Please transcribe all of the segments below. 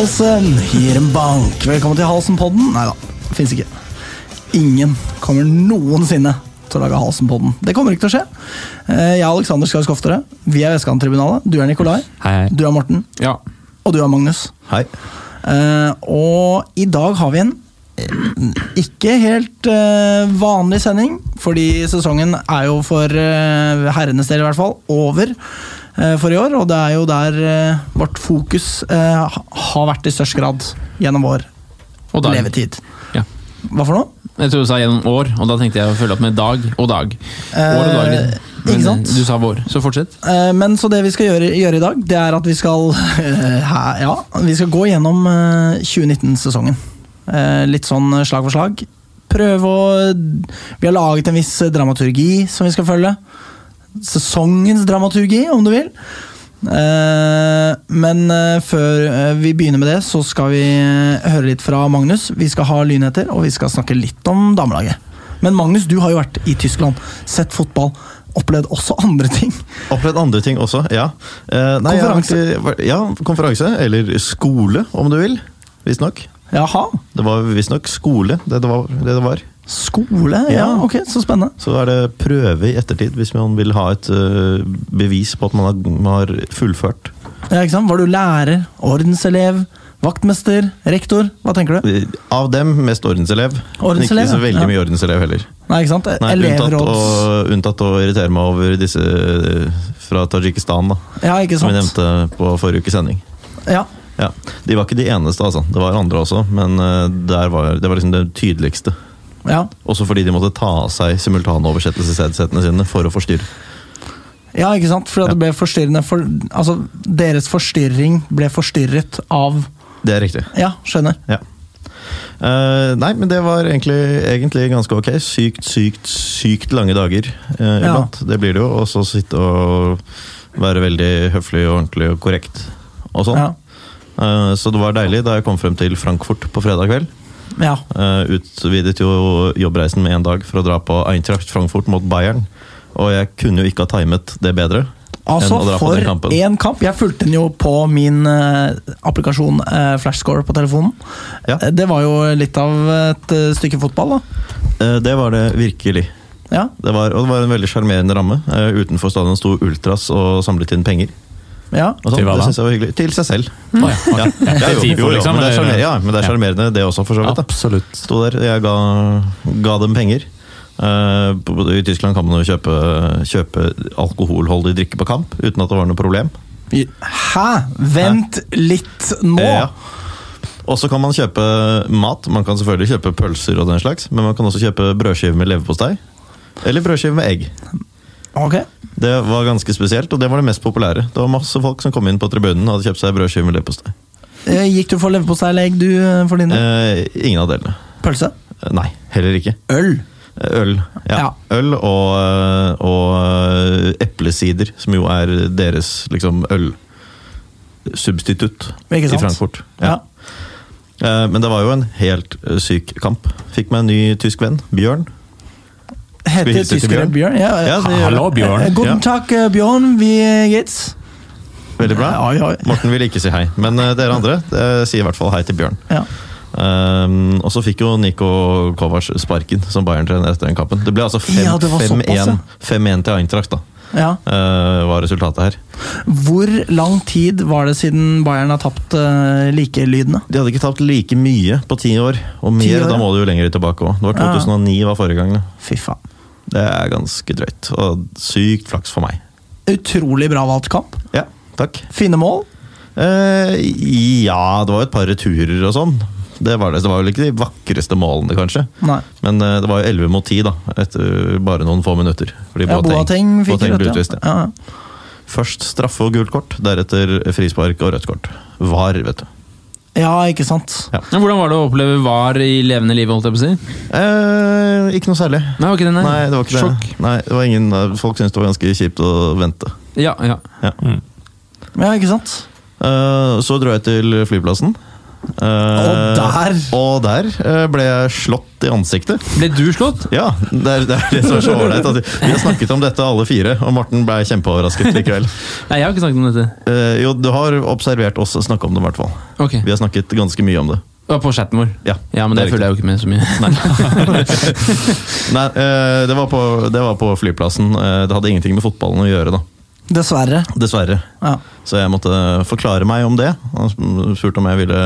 Halsen gir en bank. Velkommen til Halsen-podden. Nei da, fins ikke. Ingen kommer noensinne til å lage Halsen-podden. Det kommer ikke til å skje. Eh, Jeg er Alexander Skar Skoftere. Vi er Vestkanttribunalet. Du er Nikolai. Hei, hei. Du er Morten. Ja. Og du er Magnus. Hei. Eh, og i dag har vi en eh, ikke helt uh, vanlig sending, fordi sesongen er jo for uh, herrenes del i hvert fall over for i år. Og det er jo der eh, vårt fokus eh, har vært i størst grad gjennom vår levetid. Ja. Hva for noe? Jeg tror du sa gjennom år, og da tenkte jeg å følge opp med dag og dag. År og dag. Eh, Men du sa vår, så fortsett. Eh, Men så det vi skal gjøre, gjøre i dag, det er at vi skal eh, Ja, vi skal gå gjennom eh, 2019-sesongen. Eh, Litt sånn slag for slag. Prøve å Vi har laget en viss dramaturgi som vi skal følge. Sesongens dramaturgi, om du vil. Eh, Men eh, før eh, vi begynner med det, så skal vi høre litt fra Magnus. Vi skal ha lynheter, og vi skal snakke litt om damelaget. Men Magnus, du har jo vært i Tyskland, sett fotball, opplevd også andre ting. Opplevd andre ting også, ja. Eh, nei, Konferanse. vært- Ja, konferanse. Eller skole, om du vil. Visstnok. Jaha. Det var visstnok skole, det det var. Det det var. Skole? Ja, Ja. ok, så spennende. Så er det prøve i ettertid, hvis man vil ha et uh, bevis på at man har, man har fullført. Ja, ikke sant? Var du lærer, ordenselev, vaktmester, rektor? Hva tenker du? Av dem mest ordenselev. Ordenselev, ikke så veldig Ja. mye ordenselev heller. Nei, ikke sant? Nei, unntatt, å, unntatt å irritere meg over disse eh, fra Tadsjikistan, da. Ja, ikke sant? Som vi nevnte på forrige ukes sending. Ja. Ja, De var ikke de eneste, altså. Det var andre også, men eh, var, det var liksom det tydeligste. Ja. Også fordi de måtte ta av seg simultanoversettelsesheadsetene sine for å forstyrre. Ja, ikke sant? For Ja. det ble forstyrrende for, Altså, deres forstyrring ble forstyrret av Det er riktig. Ja, skjønner. Ja. Uh, nei, men det var egentlig, egentlig ganske ok. Sykt, sykt, sykt lange dager uh, Ja. Det blir det jo. Og så sitte og være veldig høflig og ordentlig og korrekt og sånn. Ja. Uh, så det var deilig da jeg kom frem til Frankfurt på fredag kveld. Ja. Eh, utvidet jo jobbreisen med én dag for å dra på Eintracht Frankfurt mot Bayern. Og jeg kunne jo ikke ha timet det bedre. Altså, for én kamp! Jeg fulgte den jo på min uh, applikasjon uh, Flashscore på telefonen. Ja. Det var jo litt av et uh, stykke fotball, da. Det var det virkelig. Ja. Det var, og det var en veldig sjarmerende ramme. Utenfor stadion sto Ultras og samlet inn penger. Ja. Og sånn. Til hva det jeg var hyggelig. Til seg selv. Ja, ok. Ja, ja, jo, jo, jo, liksom, men det er eller- ja, det er sjarmerende, det også, for så vidt. da. Absolutt. Sto der, jeg ga, ga dem penger. Uh, I Tyskland kan man jo kjøpe, kjøpe alkoholholdig drikke på kamp uten at det var noe problem. Hæ? Vent litt nå! Ja. Og så kan man kjøpe mat. Man kan selvfølgelig kjøpe pølser og den slags, men man kan også kjøpe brødskive med leverpostei. Eller brødskive med egg. Ok. Det var ganske spesielt, og det var det mest populære. Det var masse folk som kom inn på tribunen og hadde kjøpt seg brødskive med leverpostei. Eh, Gikk du for leverpostei eller egg, du, eh, for din del? Eh, ingen av delene. Pølse? Eh, Nei, heller ikke. Øl? Øl. Ja. Ja. Øl og, og eplesider, som jo er deres liksom ølsubstitutt i? Frankfurt. Ja. Ja. Men det var jo en helt syk kamp. Fikk meg en ny tysk venn, Bjørn. Heter tyskere Bjørn? Bjørn? Ja, Ja, Hallo. Bjørn. Eh, Guten Ja. Tag, eh, Bjørn. Vi geht's? Veldig bra. Oi, oi. Morten vil ikke si hei, men eh, dere andre sier i hvert fall hei til Bjørn. Ja. Um, og så fikk jo Niko Kovac sparken som Bayern-trener etter den kampen. Det ble altså fem- Ja, det var såpass, 5-1 ja. til Eintracht, da. Ja. eh, var resultatet her. Hvor lang tid var det siden Bayern har tapt uh, likelydende? De hadde ikke tapt like mye på ti år, og mer, år, ja. da må du jo lenger tilbake òg. Det var Ja. 2009 var forrige gang. Fy faen. Det er ganske drøyt, og sykt flaks for meg. Utrolig bra valgt kamp. Ja, takk. Fine mål. Uh, ja, det var jo et par returer og sånn. Det var, det. det var vel ikke de vakreste målene, kanskje. Nei. Men uh, det var jo 11 mot 10 da, etter bare noen få minutter. Fordi Ja, Boateng fikk Boateng ble rødt, utvist. ja. Ja. Ja. Først straffe og gult kort, deretter frispark og rødt kort. Var, vet du. ja, ikke sant. Ja. Hvordan var det å oppleve VAR i levende liv? holdt jeg på å si? Eh, ikke noe særlig. Nei, var ikke det, nei. Nei, det var ikke Sjokk. det. Nei, det var ingen, eh, folk syntes det var ganske kjipt å vente. Ja, ja. Ja. Ja, ikke sant. Eh, så dro jeg til flyplassen. Eh, Og der- Og der uh, ble jeg slått i ansiktet. Ble du slått? Ja, det er det, er det som er så ålreit. Vi har snakket om dette alle fire, og Morten ble kjempeoverrasket likevel. Nei, jeg har ikke snakket om dette. Uh, jo, du har observert oss snakke om det, i hvert fall. Okay. Vi har snakket ganske mye om det. På chatten vår? Ja, Ja, men det det, er følger jeg jo ikke med så mye. Nei, eh, det var, på, det var på flyplassen. Eh, Det hadde ingenting med fotballen å gjøre, da. Dessverre. Dessverre. Ja. Så jeg måtte forklare meg om det. Han spurte om jeg ville,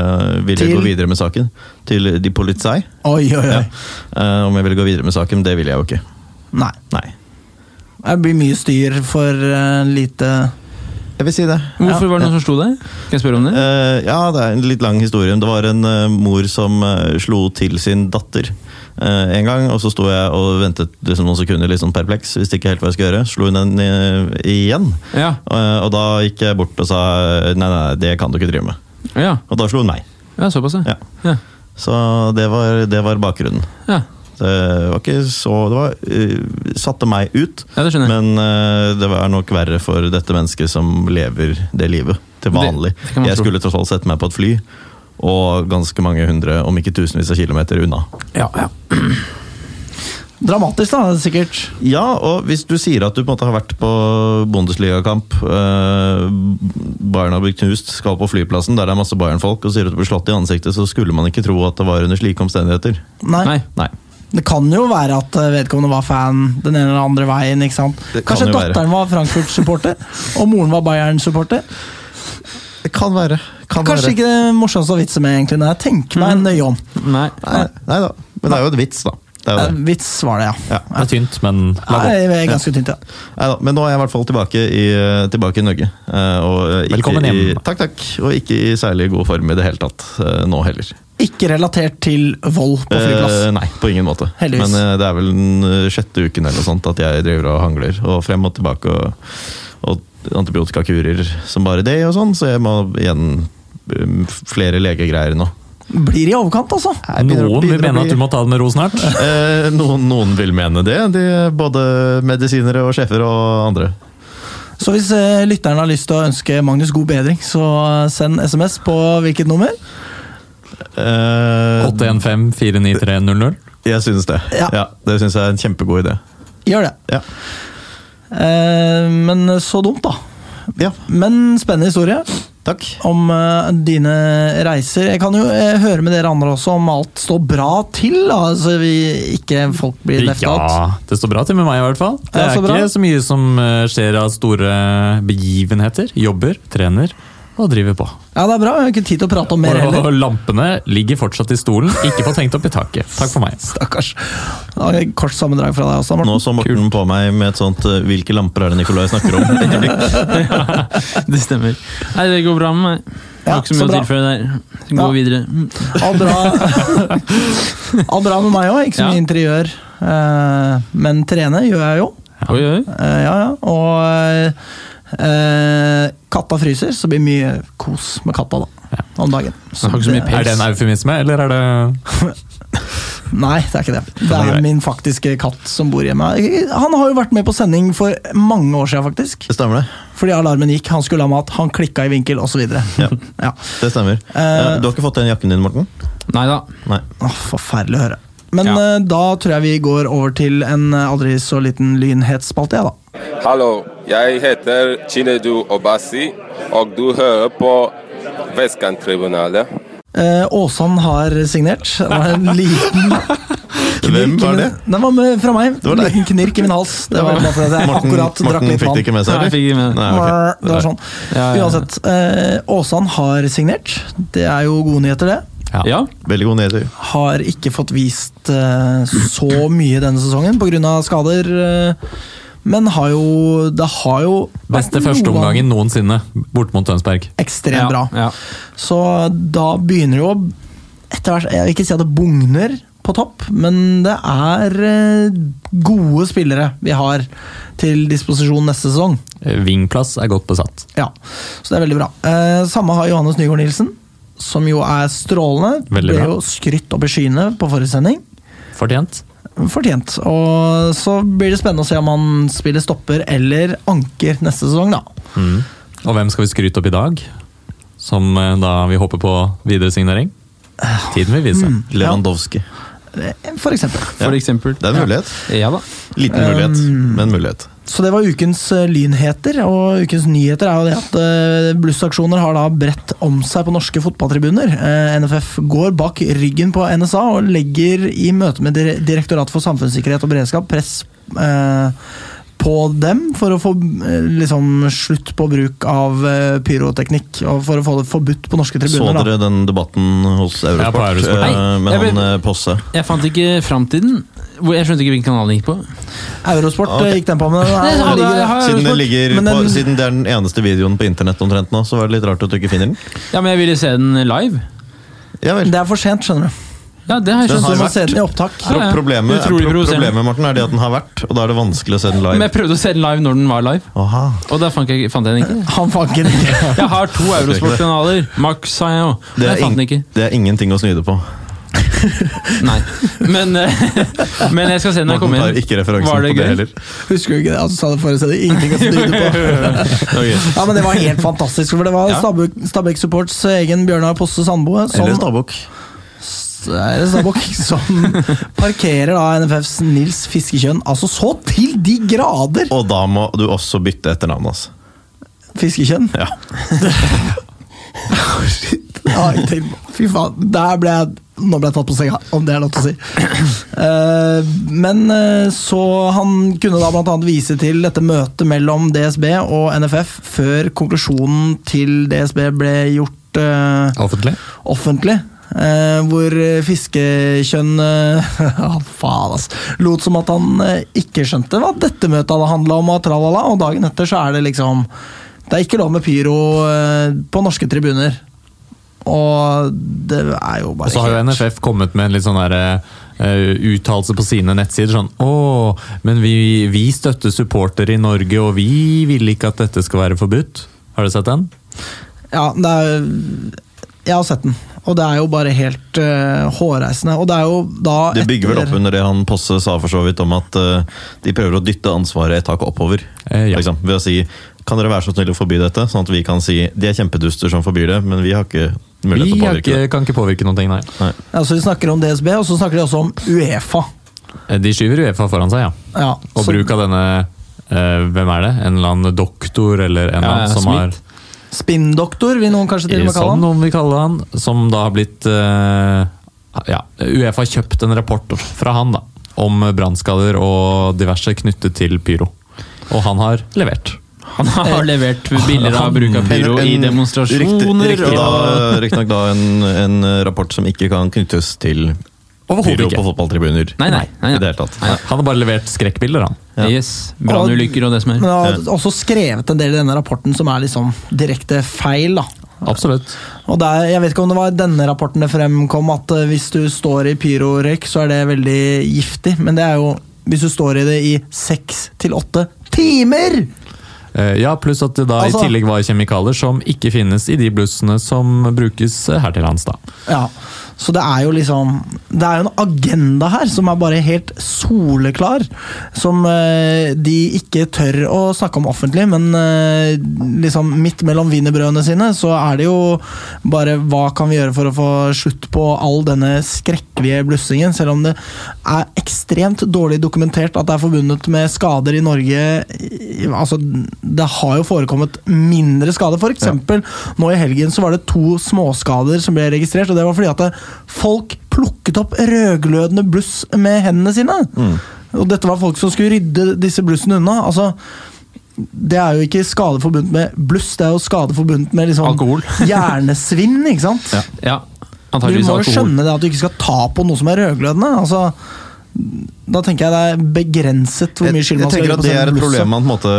ville gå videre med saken. Til de polizei. Oi, oi, oi. Ja. Uh, om jeg ville gå videre med saken. Det ville jeg jo ikke. Nei. Nei. Det blir mye styr for uh, lite Jeg vil si det. Hvorfor var det noen som slo deg? Kan jeg spørre om det? Uh, ja, det er en litt lang historie. Det var en uh, mor som uh, slo til sin datter en gang. Og så sto jeg og ventet liksom, noen sekunder litt sånn perpleks, visste ikke helt hva jeg skulle gjøre. Slo hun den eh, igjen. Ja. Eh, og da gikk jeg bort og sa nei, nei, det kan du ikke drive med. Ja, Og da slo hun meg. ja såpass, Ja. ja. Så det var, det var bakgrunnen. Ja, Det var ikke så Det var, uh, satte meg ut. ja det. Men uh, det var nok verre for dette mennesket som lever det livet til vanlig. det jeg tro. skulle tross alt sette meg på et fly, og ganske mange hundre, om ikke tusenvis av kilometer unna. Ja, ja. Dramatisk, da, sikkert. Ja, og hvis du sier at du på en måte har vært på Bundesligakamp, eh, Bayern har blitt knust, skal på flyplassen, der det er masse Bayern-folk, og sier at du blir slått i ansiktet, så skulle man ikke tro at det var under slike omstendigheter. Nei. Nei. Nei. Det kan jo være at eh, vedkommende var fan den ene eller andre veien. ikke sant? Det kan Kanskje jo være. var Frankfurt-supporter, og moren var Bayern-supporter. Kan være. Kan Kanskje være. ikke det morsomste å vitse med, egentlig, når jeg tenker meg nøye om. Nei. Nei, nei da. Men det er jo et vits, da. Det er jo Eh, det. Vits var det, ja. Ja. Det er tynt, men la gå. Nei, det er ganske tynt, ja. Neida, men nå er jeg i hvert fall tilbake i, tilbake i Norge. eh, Og ikke Velkommen hjem. I, takk, takk. Og ikke i særlig god form i det hele tatt eh, nå heller. Ikke relatert til vold på flyplass. Eh, nei, på ingen måte. Heldigvis. Men eh, det er vel den sjette uken eller sånt at jeg driver og hangler. Og frem og tilbake og, og antibiotikakurer som bare det og sånn. Så jeg må igjen eh, flere legegreier nå. Blir i overkant, altså. Noen vil mene at du må ta det med ro snart. Eh, noen, noen vil mene det. De, både medisinere og sjefer og andre. Så hvis eh, lytteren har lyst til å ønske Magnus god bedring, så send SMS på hvilket nummer? Eh, 815-49300. Jeg synes det. Ja. Ja. det syns jeg er en kjempegod idé. Gjør det. Ja. Eh, men så dumt, da. ja. Men spennende historie Takk. om uh, dine reiser. Jeg kan jo uh, høre med dere andre også om alt står bra til, da, så vi ikke folk blir ja, out. Ja, det står bra til med meg i hvert fall. Det det er så bra. ikke så mye som skjer av store begivenheter. Jobber, trener og driver på. Ja, det er bra. Vi har ikke tid til å prate om mer Og lampene ligger fortsatt i stolen, ikke fått hengt opp i taket. Takk for meg. Stakkars. Kort sammendrag fra deg også, Nå Morten. så Morten på meg med et sånt eh, 'hvilke lamper er det Nikolai snakker om?' Det stemmer. Nei, det går bra med meg. Ja, ikke så så mye å tilføye der. Gå Ja. videre. Alt bra, alt bra med meg òg. Ikke så mye Ja. interiør. eh, Men trene gjør jeg jo. Oi, oi. Eh, Ja, ja. Og eh, katta fryser, så det blir mye kos med katta da, om dagen. Så så det- Er det en eufemisme, eller er det Nei, det er ikke det. Det er min faktiske katt som bor hjemme. Han har jo vært med på sending for mange år siden, faktisk. Det stemmer, det. Fordi alarmen gikk, han skulle ha mat, han klikka i vinkel, osv. Ja, Ja. det stemmer. Eh, Eh, du har ikke fått den jakken din, Morten? Nei da. Åh, forferdelig å høre. Men Ja. eh, da tror jeg vi går over til en eh, aldri så liten lynhetsspalte, jeg, da. Hallo, jeg heter Chinedu Obasi, og du hører på Vestkanttribunalet. Eh, Åsan har signert. Det var en liten Hvem var det? Den var med fra meg. var En deg. liten knirk i min hals. Det var bare fordi jeg Morten, akkurat drakk Morten litt fikk det ikke med seg? Nei, fikk med det. Nei, okay. Det var sånn. Ja, ja. Uansett. Eh, Åsan har signert. Det er jo gode nyheter, det. Ja. Veldig god nedtur. Har ikke fått vist eh, så mye denne sesongen pga. skader. eh, men har jo Det har jo beste førsteomgangen noensinne bort mot Tønsberg? Ekstremt bra. Ja. Så da begynner jo etter hvert, Jeg vil ikke si at det bugner på topp, men det er eh, gode spillere vi har til disposisjon neste sesong. Vingplass er godt besatt. Ja, Så det er veldig bra. Eh, samme har Johannes Nygaard Nielsen, som jo er strålende. Veldig Ble jo skrytt opp i skyene på forrige sending. Fortjent. Fortjent. Og så blir det spennende å se om han spiller stopper eller anker neste sesong, da. Mm. Og hvem skal vi skryte opp i dag? som eh, da vi håper på videre signering? Tiden vil vise. Lewandowski. For eksempel. For eksempel. Det er en mulighet. Ja da. Liten mulighet, men mulighet. Så det var ukens eh, lynheter, og ukens nyheter er jo det at eh, blussaksjoner har da bredt om seg på norske fotballtribuner. Eh, NFF går bak ryggen på NSA og legger i møte med Dire- Direktoratet for samfunnssikkerhet og beredskap press på dem for å få eh, liksom, slutt på bruk av eh, pyroteknikk, og for å få det forbudt på norske Så tribuner. da. dere den debatten hos Ja, Eurosport, Eurosport. eh, med jeg han Posse? Jeg fant ikke framtiden. Jeg skjønte ikke hvilken kanal den gikk på. Eurosport Ok. eh, gikk den på, men den ligger- Siden, det ligger Men på, siden det er den eneste videoen på internett omtrent nå, så var det litt rart at du ikke finner den. Ja, men jeg ville se den live. Ja vel. det er for sent, skjønner du. Ja, det har jeg skjønt. har vært. den opptak. Ja, ja. Problemet, pro problemet Martin, er det at den har vært, og da er det vanskelig å se den live. Men jeg prøvde å se den live når den var live, Aha. og da fant jeg, fant jeg den ikke. Han fanker ikke. Jeg har to Eurosport-kanaler. Max sa jeg jo. Det Men jeg fant den ikke. det er ingenting å snyde på. Nei. Men, eh, men jeg skal se når jeg kommer inn. ikke Var det på det gøy? Husker du ikke det? Altså, sa det forrige sted. Ingenting å snyte på. Ja, men Det var helt fantastisk. for Det var Ja. Stabæk, Stabæk Supports egen Bjørnar Posse Sandboe Eller Stabukk. Er det Stabæk, som parkerer da NFFs Nils Fiskekjønn altså så til de grader! Og da må du også bytte etternavn, altså. Fiskekjønn? Ja. Fy faen, der ble jeg Nå ble jeg tatt på senga, om det er lov til å si. Uh, men uh, så han kunne da annet vise til dette møtet mellom DSB og NFF før konklusjonen til DSB ble gjort uh, Offentlig. offentlig. Eh, hvor fiskekjønn eh, Faen, altså. Lot som at han eh, ikke skjønte hva dette møtet hadde handla om, og tralala, og dagen etter så er det liksom Det er ikke lov med pyro eh, på norske tribuner. Og det er jo bare Og så har jo NFF kommet med en litt sånn derre eh, uttalelse på sine nettsider. Sånn Å, men vi, vi støtter supportere i Norge, og vi vil ikke at dette skal være forbudt. Har du sett den? Ja, er Jeg har sett den, og det er jo bare helt uh, hårreisende. Og det er jo da Det bygger vel opp under det han Posse sa for så vidt om at uh, de prøver å dytte ansvaret et tak oppover. Eh, ja. liksom, ved å si kan dere være så snill å forby dette, sånn at vi kan si de er kjempeduster som forbyr det, men vi har ikke mulighet til å påvirke ikke, det. kan ikke påvirke noen ting, nei. Nei. Ja, så De snakker om DSB, og så snakker de også om Uefa. Eh, De skyver Uefa foran seg, ja. Ja, Og så bruk av denne eh, Hvem er det? En eller annen doktor eller en eller Ja, annen som har Spinndoktor, vil noen kanskje til og med kalle Som han. noen vil kalle han. Som da har blitt uh, Ja, Uefa har kjøpt en rapport fra han da, om brannskader og diverse knyttet til pyro. Og han har levert. Han har levert bilder av bruk av pyro i En- demonstrasjoner. Riktig, riktig da, da en, en rapport som ikke kan knyttes til Overhodet ikke. på fotballtribuner. Nei, nei, nei, I det hele tatt. Nei. Han har bare levert skrekkbilder, han. Ja. Yes. Brannulykker og det som er. Men han har også skrevet en del i denne rapporten som er liksom direkte feil. da. Absolutt. Og det er, Jeg vet ikke om det var i denne rapporten det fremkom at eh, hvis du står i pyrorøyk, så er det veldig giftig. Men det er jo hvis du står i det i seks til åtte timer! Eh, Ja, pluss at det da Altså- i tillegg var kjemikalier som ikke finnes i de blussene som brukes eh, her til lands. da. Ja, Så det er jo liksom Det er jo en agenda her som er bare helt soleklar. Som eh, de ikke tør å snakke om offentlig, men eh, liksom midt mellom wienerbrødene sine så er det jo bare hva kan vi gjøre for å få slutt på all denne skrekkelige blussingen, selv om det er ekstremt dårlig dokumentert at det er forbundet med skader i Norge. Altså, det har jo forekommet mindre skader. For eksempel, nå i helgen så var det to småskader som ble registrert, og det var fordi at det, folk plukket opp rødglødende bluss med hendene sine. Og dette var folk som skulle rydde disse blussene unna. Altså, det er jo ikke skade forbundet med bluss, det er jo skade forbundet med liksom Alkohol. hjernesvinn, ikke sant? Ja. Ja, Du må jo skjønne det at du ikke skal ta på noe som er rødglødende. Altså, da tenker jeg det er begrenset hvor mye skyld man skal gjøre. på det er et blusset. problem man måte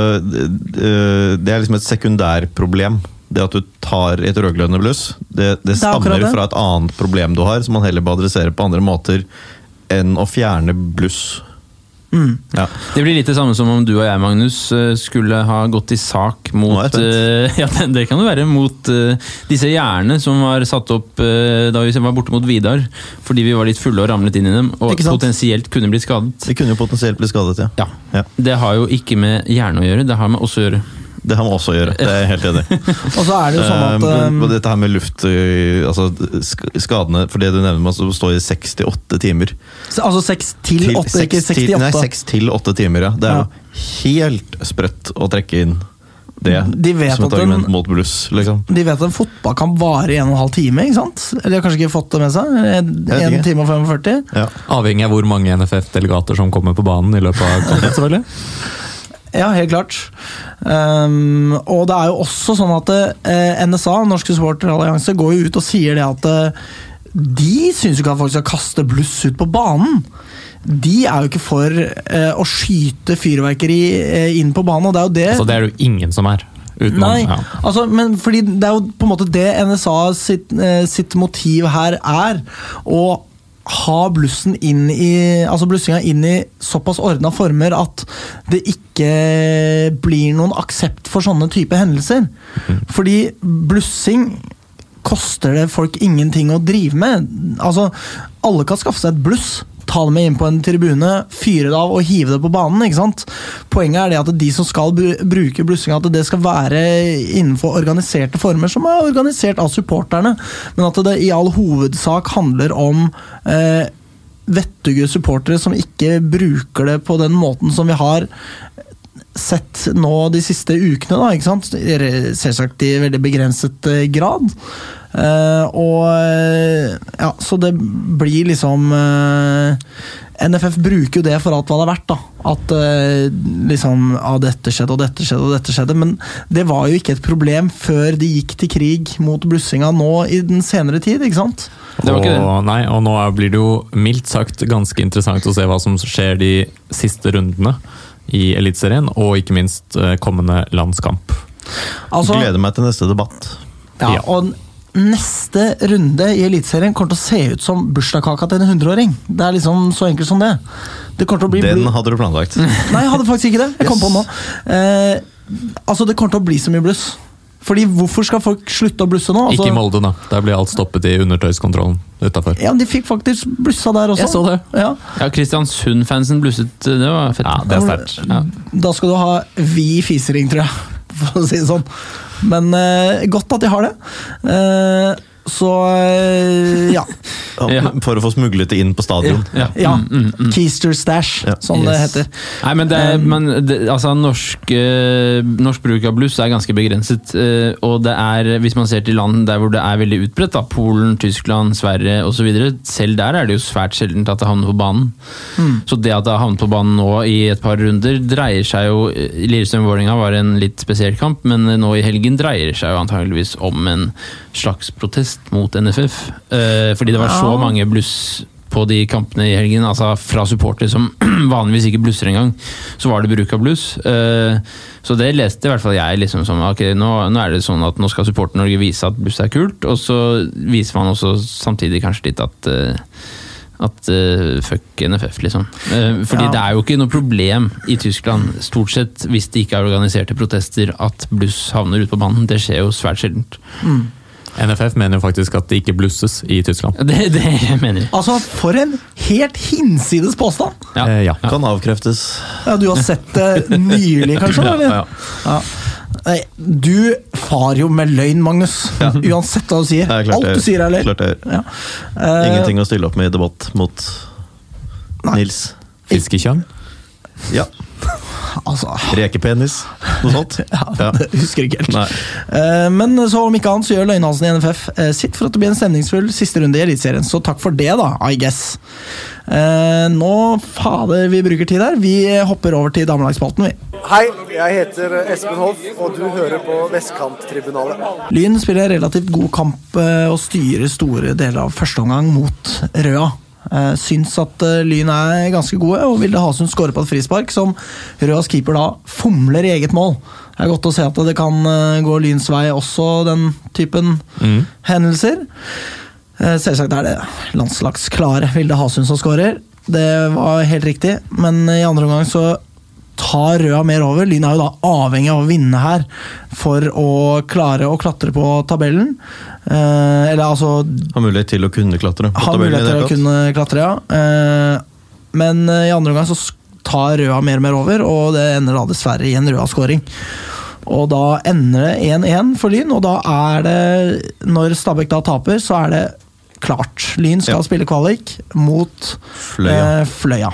Det er liksom et sekundærproblem. Det at du tar et rødglødende bluss, det, det er stammer det. fra et annet problem du har, som man heller bør adressere på andre måter enn å fjerne bluss. Mm. Ja. Det blir litt det samme som om du og jeg, Magnus, eh, skulle ha gått i sak Nå mot er jeg eh, Ja, det, det kan jo være. Mot uh, disse gjerdene som var satt opp uh, da vi var borte mot Vidar. Fordi vi var litt fulle og ramlet inn i dem, og potensielt kunne blitt skadet. Det kunne jo potensielt bli skadet, ja. Ja. Ja. Det har jo ikke med hjerne å gjøre, det har med oss å gjøre. Det har man også gjøre. Det er jeg helt enig i. Og så er det jo sånn Eh, at eh, Dette her med luft eh, altså Skadene For det du nevner med står stå i 68 timer Altså seks til Til åtte, ikke seks til- Nei, 68. 6 til 8 timer, ja. Det er Ja. jo helt sprøtt å trekke inn det De vet som et at den- mot bluss, liksom. De vet at en fotball kan vare i en og en halv time, ikke sant? Eller de har kanskje ikke fått det med seg? vet En time og 45? Ja. Avhengig av hvor mange NFF-delegater som kommer på banen i løpet av kampen. selvfølgelig. Ja, helt klart. Um, og det er jo også sånn at uh, NSA, Norske Supporterallianse, går jo ut og sier det at uh, de syns ikke at folk skal kaste bluss ut på banen. De er jo ikke for uh, å skyte fyrverkeri eh, inn på banen, og det er jo det Altså, det er det jo ingen som er. Utenom, Nei, ja. altså, men fordi det er jo på en måte det NSA sitt, eh, sitt motiv her er. Å ha blussen inn i altså blussinga inn i såpass ordna former at det ikke blir noen aksept for sånne type hendelser. Fordi blussing koster det folk ingenting å drive med. Altså, alle kan skaffe seg et bluss. Ta det med inn på en tribune, fyre det av og hive det på banen. ikke sant? Poenget er det at de som skal bruke blussinga, at det skal være innenfor organiserte former, som er organisert av supporterne. Men at det i all hovedsak handler om eh, vettuge supportere som ikke bruker det på den måten som vi har sett nå de siste ukene, da, ikke sant? Selvsagt i veldig begrenset eh, grad. Eh, og eh, ja, så det blir liksom uh, NFF bruker jo det for alt hva det er verdt. da At uh, liksom ah, dette skjedde og dette skjedde og dette skjedde. Men det var jo ikke et problem før de gikk til krig mot blussinga nå i den senere tid. ikke sant? Det var ikke det. Og, nei, og nå blir det jo mildt sagt ganske interessant å se hva som skjer de siste rundene i Eliteserien, og ikke minst eh, kommende landskamp. Altså, Gleder meg til neste debatt. Ja, Ja. og neste runde i Eliteserien kommer til å se ut som bursdagskaka til en 100-åring. Det er liksom så enkelt som det. Det til å bli Den hadde du planlagt. Nei, jeg hadde faktisk ikke det. Jeg kom på nå. Eh, altså, det kommer til å bli så mye bluss. Fordi hvorfor skal folk slutte å blusse nå? Altså, Ikke i Molde, da. Der blir alt stoppet i undertøyskontrollen utafor. Ja, De fikk faktisk blussa der også. Jeg så det. Ja. Ja, Kristiansund-fansen blusset. Det var fett. Ja, det er sterkt. Ja. Da skal du ha vi fisering, tror jeg. For å si det sånn. Men eh, godt at de har det. Eh, så eh, ja. Ja. For å få smuglet det inn på stadion. Ja. ja. Mm, mm, mm. Keister Stash, Ja. som det heter. Nei, men, det, Um, men det, altså, norsk, eh, norsk bruk av bluss er ganske begrenset. eh, og det er, hvis man ser til land der hvor det er veldig utbredt, da, Polen, Tyskland, Sverige osv., selv der er det jo svært sjeldent at det havner på banen. Så det at det har havnet på banen nå i et par runder, dreier seg jo Lillestrøm-Vålerenga var en litt spesiell kamp, men nå i helgen dreier det seg jo antageligvis om en slags protest mot NFF. eh, fordi det var så mange bluss på de kampene i helgen, altså fra supportere som vanligvis ikke blusser engang, så var det bruk av bluss. Eh, Så det leste i hvert fall jeg liksom som ok, nå, nå er det sånn at nå skal Supporter-Norge vise at bluss er kult, og så viser man også samtidig kanskje litt at eh, at uh, fuck NFF, liksom. Uh, fordi Ja. det er jo ikke noe problem i Tyskland, stort sett, hvis det ikke er organiserte protester, at bluss havner ute på banen. Det skjer jo svært sjeldent. NFF mener jo faktisk at det ikke blusses i Tyskland. Det, det mener jeg. Altså, for en helt hinsides påstand! Ja. Eh, ja. Kan avkreftes. Ja, Du har sett det nylig, kanskje? Ja, ja. Ja. Nei, du far jo med løgn, Magnus. Uansett hva du sier. Er Alt du sier, er løgn. Ja. Eh, Ingenting å stille opp med i debatt mot Nei. Nils. Fiskekjønn? Ja. Altså Rekepenis. Noe sånt. ja, det husker ikke helt. Nei. Eh, Men så om ikke annet så gjør Løgnhalsen i NFF eh, sitt for at det blir en stemningsfull siste runde i Eliteserien. Så takk for det, da, I guess. Eh, Nå fader vi bruker tid her. Vi hopper over til damelagsspalten, vi. Hei, jeg heter Espen Hoff, og du hører på Vestkanttribunalet. Lyn spiller relativt god kamp og styrer store deler av første omgang mot Røa. Eh, Syns at eh, Lyn er ganske gode, og Vilde Hasund skårer på et frispark som Røas keeper da fomler i eget mål. Det er godt å se at det kan eh, gå Lyns vei også, den typen hendelser. Eh, Selvsagt er det landslagsklare Vilde Hasund som skårer. Det var helt riktig, men i andre omgang så tar Røa mer over. Lyn er jo da avhengig av å vinne her for å klare å klatre på tabellen. Eh, eller altså Ha mulighet til å kunne klatre. på ha tabellen Ha mulighet til å kunne klatre, ja. Eh, men eh, i andre omgang så tar Røa mer og mer over, og det ender da dessverre i en Røa-skåring. Og da ender det 1-1 for Lyn, og da er det Når Stabæk da taper, så er det klart. Lyn skal Ja. spille kvalik mot Fløya. eh, Fløya.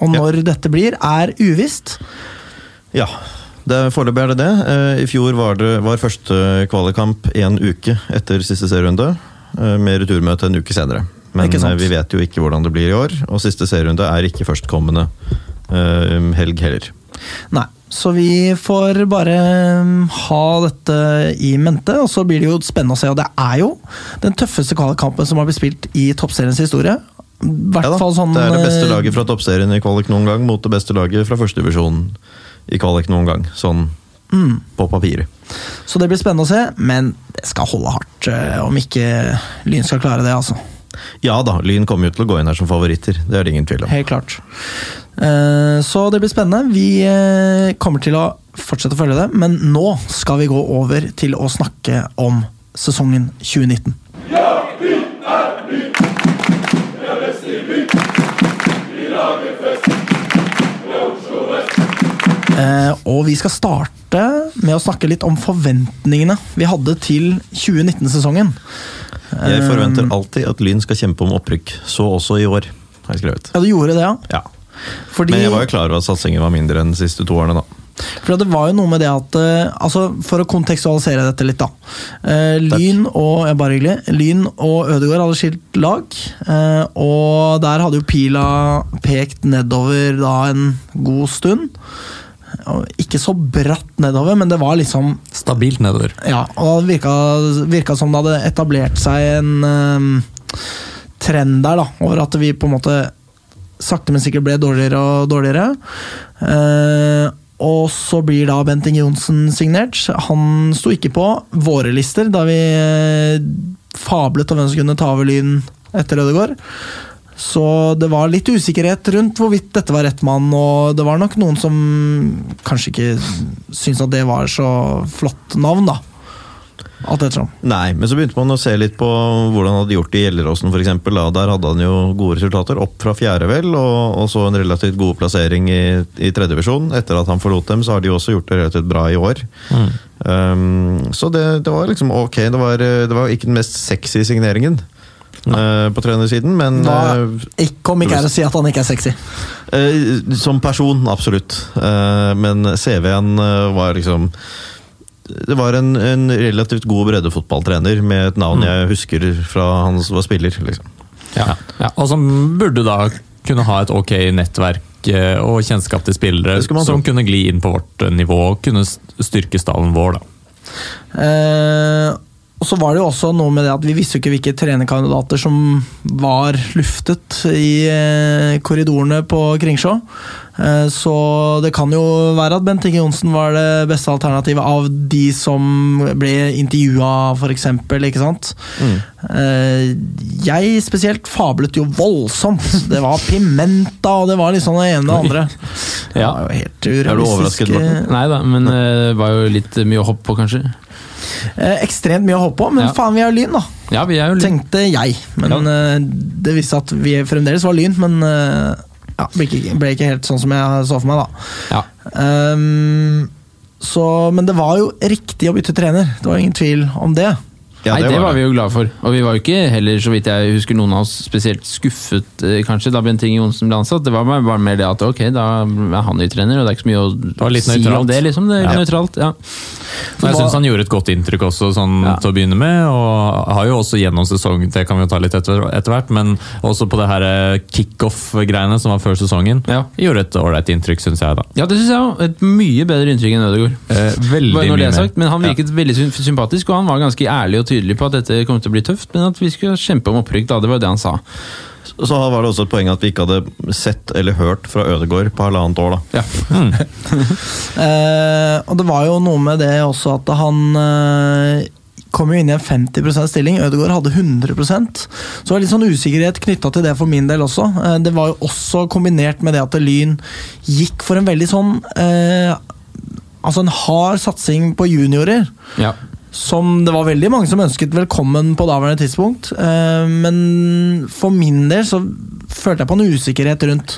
Og når dette blir, er uvisst. Ja, det- foreløpig er det det. Eh, I fjor var, det, var første kvalikkamp en uke etter siste serierunde, eh, med returmøte en uke senere. Men eh, vi vet jo ikke hvordan det blir i år, og siste serierunde er ikke førstkommende helg heller. Nei, så vi får bare um, ha dette i mente, og så blir det jo spennende å se. Og det er jo den tøffeste kvalikkampen som har blitt spilt i toppseriens historie. I hvert Ja fall sånn det er det beste eh, laget fra toppserien i kvalik noen gang, mot det beste laget fra førstedivisjonen i kvalik noen gang. Sånn Mm. på papiret. Så det blir spennende å se, men det skal holde hardt eh, om ikke Lyn skal klare det, altså. Ja da, Lyn kommer jo til å gå inn her som favoritter, det er det ingen tvil om. Helt klart. Eh, Så det blir spennende. Vi kommer til å fortsette å følge det, men nå skal vi gå over til å snakke om sesongen 2019. Eh, Og vi skal starte med å snakke litt om forventningene vi hadde til 2019-sesongen. Jeg forventer Eh. alltid at Lyn skal kjempe om opprykk, så også i år, har jeg skrevet. Ja, du gjorde det, ja? Ja. Fordi, Men jeg var jo klar over at satsingen var mindre enn de siste to årene, da. For det var jo noe med det at eh, altså For å kontekstualisere dette litt, da. Eh, Lyn og ja, bare hyggelig, Lyn og Ødegaard hadde skilt lag. eh, og der hadde jo pila pekt nedover da en god stund. Ikke så bratt nedover, men det var liksom Stabilt nedover. Ja, og det virka, virka som det hadde etablert seg en eh, trend der, da, over at vi på en måte sakte, men sikkert ble dårligere og dårligere. Uh, og så blir da Bent Inge Johnsen signert. Han sto ikke på våre lister da vi eh, fablet om hvem som kunne ta over Lyn etter Ødegaard. Så det var litt usikkerhet rundt hvorvidt dette var rett mann, og det var nok noen som kanskje ikke syntes at det var så flott navn, da. Alt ettersom. Nei, men så begynte man å se litt på hvordan han hadde gjort det i Gjelleråsen f.eks. Der hadde han jo gode resultater, opp fra fjerde vel, og, og så en relativt god plassering i, i tredjevisjon. Etter at han forlot dem, så har de også gjort det relativt bra i år. Um, så det, det var liksom ok. Det var, det var ikke den mest sexy signeringen eh, på trenersiden, men Hva, eh, ikke Kom ikke her å si at han ikke er sexy. Uh, som person, absolutt. Uh, men CV-en var liksom Det var en, en relativt god breddefotballtrener med et navn jeg husker fra han som var spiller. liksom. Ja. Ja. Og som burde da kunne ha et ok nettverk og kjennskap til spillere Det skulle man som tro. kunne gli inn på vårt nivå og kunne styrke stallen vår. da. Eh, og så var det jo også noe med det at vi visste jo ikke hvilke trenerkandidater som var luftet i eh, korridorene på Kringsjå. Eh, så det kan jo være at Bent Inge Johnsen var det beste alternativet av de som ble intervjua, f.eks. Ikke sant? Mm. jeg spesielt fablet jo voldsomt. Det var Pimenta, og det var liksom det ene og det andre. Det var jo helt Er du overrasket, urealistisk. Morten? Nei da, men eh, det var jo litt mye å hoppe på, kanskje. Eh, ekstremt mye å håpe på, men Ja. faen, vi er jo Lyn, da. Ja, vi er jo lyn. Tenkte jeg. Men ja. det viste at vi fremdeles var Lyn, men eh, ja, ble, ikke, ble ikke helt sånn som jeg så for meg, da. Ja. Um, så, men det var jo riktig å bytte trener, det var ingen tvil om det. Ja, Nei, det, var vi det. jo glad for. Og vi var jo ikke heller, så vidt jeg husker, noen av oss spesielt skuffet eh, kanskje da Bent Inge Johnsen ble ansatt. Det var bare, mer det at ok, da er han ny trener, og det er ikke så mye å var litt si nøytralt. om det. liksom. Det er Ja. nøytralt, ja. Men jeg syns han gjorde et godt inntrykk også sånn Ja. til å begynne med. Og har jo også gjennom sesong, det kan vi jo ta litt etter, etter hvert, men også på det her eh, kickoff-greiene som var før sesongen. Ja. Gjorde et ålreit inntrykk, syns jeg, da. Ja, det syns jeg òg. Et mye bedre inntrykk enn Ødegaard. Eh, veldig mye mer. men han virket veldig sympatisk, og han var ganske ærlig og tydelig på at dette kom til å bli tøft, men at vi skulle kjempe om opprykk. da, Det var det han sa. Så var det også et poeng at vi ikke hadde sett eller hørt fra Ødegård på halvannet år. da. Ja. Eh, og det var jo noe med det også at han eh, kom jo inn i en 50% stilling. Ødegaard hadde 100% Så det var litt sånn usikkerhet knytta til det for min del også. Eh, det var jo også kombinert med det at Lyn gikk for en veldig sånn eh, Altså en hard satsing på juniorer. Ja. Som det var veldig mange som ønsket velkommen på daværende tidspunkt. Eh, Men for min del så følte jeg på en usikkerhet rundt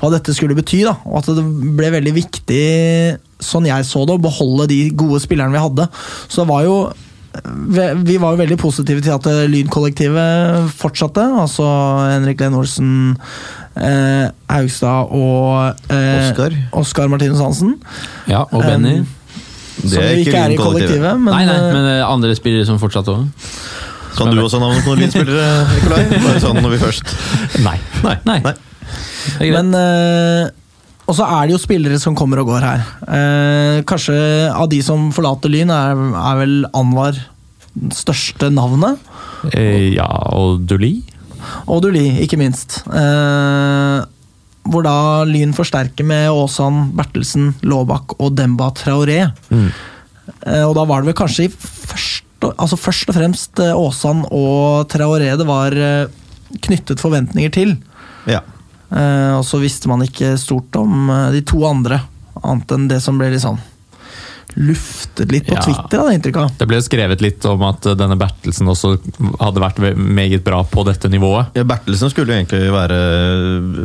hva dette skulle bety. da, Og at det ble veldig viktig, sånn jeg så det, å beholde de gode spillerne vi hadde. Så det var jo vi vi var jo veldig positive til at Lynkollektivet fortsatte. Altså Henrik Len Olsen, eh, Haugstad og eh, Oskar. Martinus Hansen. Ja, og Benny. Um, som er ikke er i kollektivet, men, nei, nei, eh, men eh, andre spillere som fortsatte òg. Kan du også navnet på noen lynspillere, Nikolai? Bare sånn når vi først Nei. Nei. Nei. Nei. Men eh, Og så er det jo spillere som kommer og går her. Eh, kanskje av de som forlater Lyn, er, er vel Anwar største navnet. Eh, ja, og Duli? Og Duli, ikke minst. Eh, hvor da Lyn forsterker med Aasan, Bertelsen, Laabak og Demba Traoré. Mm. Eh, og da var det vel kanskje i først, altså først og fremst eh, Aasan og Traoré det var eh, knyttet forventninger til. Ja. Eh, og så visste man ikke stort om eh, de to andre, annet enn det som ble litt liksom luftet litt på Ja. Twitter, hadde det inntrykk av. Det ble skrevet litt om at eh, denne Bertelsen også hadde vært meget bra på dette nivået. Ja, Bertelsen skulle jo egentlig være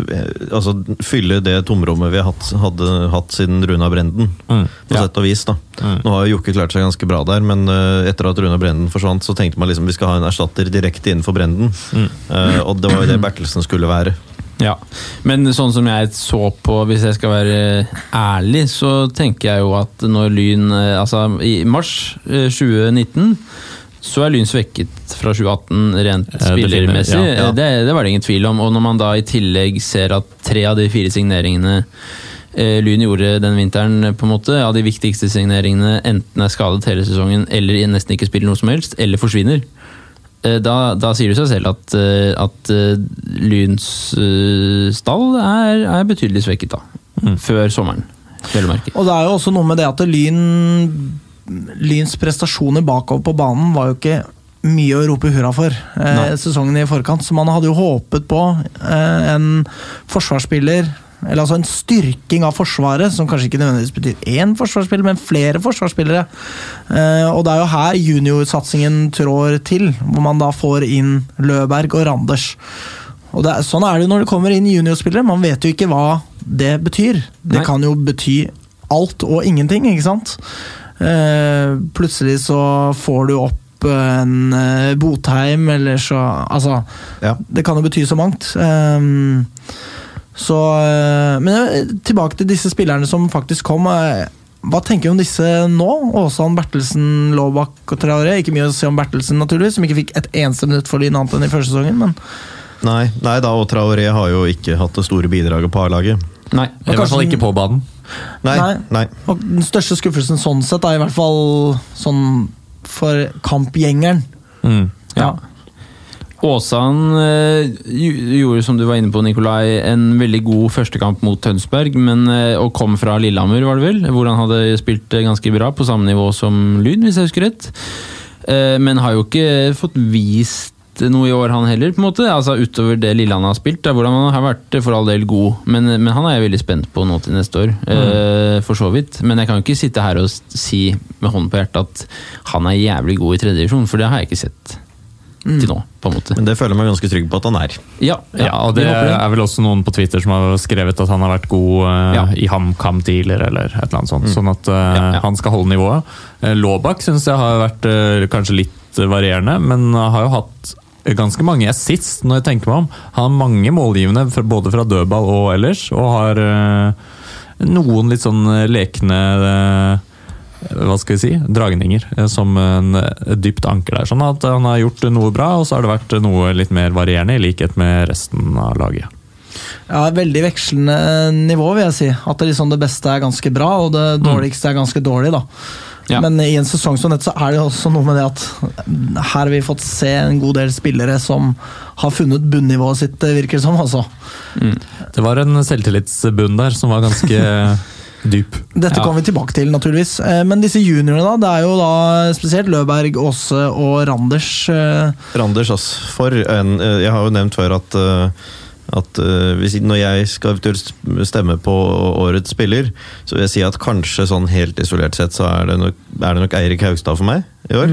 eh, Altså fylle det tomrommet vi hatt, hadde hatt siden Runa Brenden. Mm, På ja. sett og vis da Mm. Nå har jo Jokke klart seg ganske bra der, men eh, etter at Runa Brenden forsvant, så tenkte man liksom vi skal ha en erstatter direkte innenfor Brenden. Mm. Uh, og det var jo det Bertelsen skulle være. Ja, men sånn som jeg så på, hvis jeg skal være ærlig, så tenker jeg jo at når Lyn eh, Altså, i mars eh, 2019 så er Lyn svekket fra 2018 rent Eh, spillermessig. ja, ja. Det, det var det ingen tvil om. Og når man da i tillegg ser at tre av de fire signeringene eh, Lyn gjorde den vinteren, på en måte, av de viktigste signeringene enten er skadet hele sesongen eller nesten ikke spiller noe som helst, eller forsvinner, Eh, da, da sier det seg selv at, eh, at eh, Lyns eh, stall er, er betydelig svekket da. Før sommeren, vel å merke. Og det er jo også noe med det at Lyn Lyns prestasjoner bakover på banen var jo ikke mye å rope hurra for eh, sesongen i forkant. Så man hadde jo håpet på eh, en forsvarsspiller eller altså en styrking av Forsvaret, som kanskje ikke nødvendigvis betyr én forsvarsspiller, men flere forsvarsspillere. Eh, og det er jo her juniorsatsingen trår til, hvor man da får inn Løberg og Randers. Og det er, sånn er det jo når det kommer inn juniorspillere, man vet jo ikke hva det betyr. Det Nei. kan jo bety alt og ingenting, ikke sant? Eh, plutselig så får du opp en eh, Botheim, eller så Altså, Ja. det kan jo bety så mangt. Ehm, så eh, Men eh, tilbake til disse spillerne som faktisk kom. eh, Hva tenker du om disse nå? Åsan, Bertelsen, Laabak og Traoré. Ikke mye å si om Bertelsen, naturligvis, som ikke fikk et eneste minutt for Lyn annet enn i første sesongen. Men Nei, nei da, og Traoré har jo ikke hatt det store bidraget på A-laget. Nei. I hvert fall ikke på banen. Nei, Nei. nei. og den største skuffelsen sånn sett er i hvert fall sånn for kampgjengeren. Mm. Ja. Åsan eh, gjorde, som du var inne på, Nikolai, en veldig god førstekamp mot Tønsberg, men, eh, og kom fra Lillehammer, var det vel? Hvor han hadde spilt eh, ganske bra, på samme nivå som Lyn, hvis jeg husker rett. Uh, men har jo ikke fått vist noe i år, han heller, på en måte. Altså Utover det lille han har spilt, da, hvordan han har vært for all del god. Men, men han er jeg veldig spent på nå til neste år, eh, for så vidt. Men jeg kan jo ikke sitte her og si med hånden på hjertet at han er jævlig god i tredje divisjon, for det har jeg ikke sett til nå, på en måte. Men det føler jeg meg ganske trygg på at han er. Ja, Ja, og det er vel også noen på Twitter som har skrevet at han har vært god uh, Ja. i HamKam tidligere, eller et eller annet sånt. Sånn at uh, Ja, ja. han skal holde nivået. Uh, Laabak syns jeg har vært uh, kanskje litt varierende, men har jo hatt ganske mange assists, når jeg tenker meg om. Han har mange målgivende, både fra dødball og ellers, og har noen litt sånn lekne hva skal vi si, dragninger eh, som en, et dypt anker der. Sånn at han har gjort noe bra, og så har det vært noe litt mer varierende, i likhet med resten av laget. Ja, Veldig vekslende nivå, vil jeg si. At det, liksom det beste er ganske bra, og det dårligste er ganske dårlig. da. Ja. Men i en sesong som dette så er det også noe med det at her har vi fått se en god del spillere som har funnet bunnivået sitt, det virker det som. altså. Det var en selvtillitsbunn der som var ganske dyp. Dette Ja. kommer vi tilbake til, naturligvis. Eh, Men disse juniorene, da. Det er jo da spesielt Løberg, Aase og Randers. eh, Randers, ass. For en eh, Jeg har jo nevnt før at at hvis, Når jeg skal stemme på årets spiller, så vil jeg si at kanskje sånn helt isolert sett så er det nok, er det nok Eirik Haugstad for meg i år.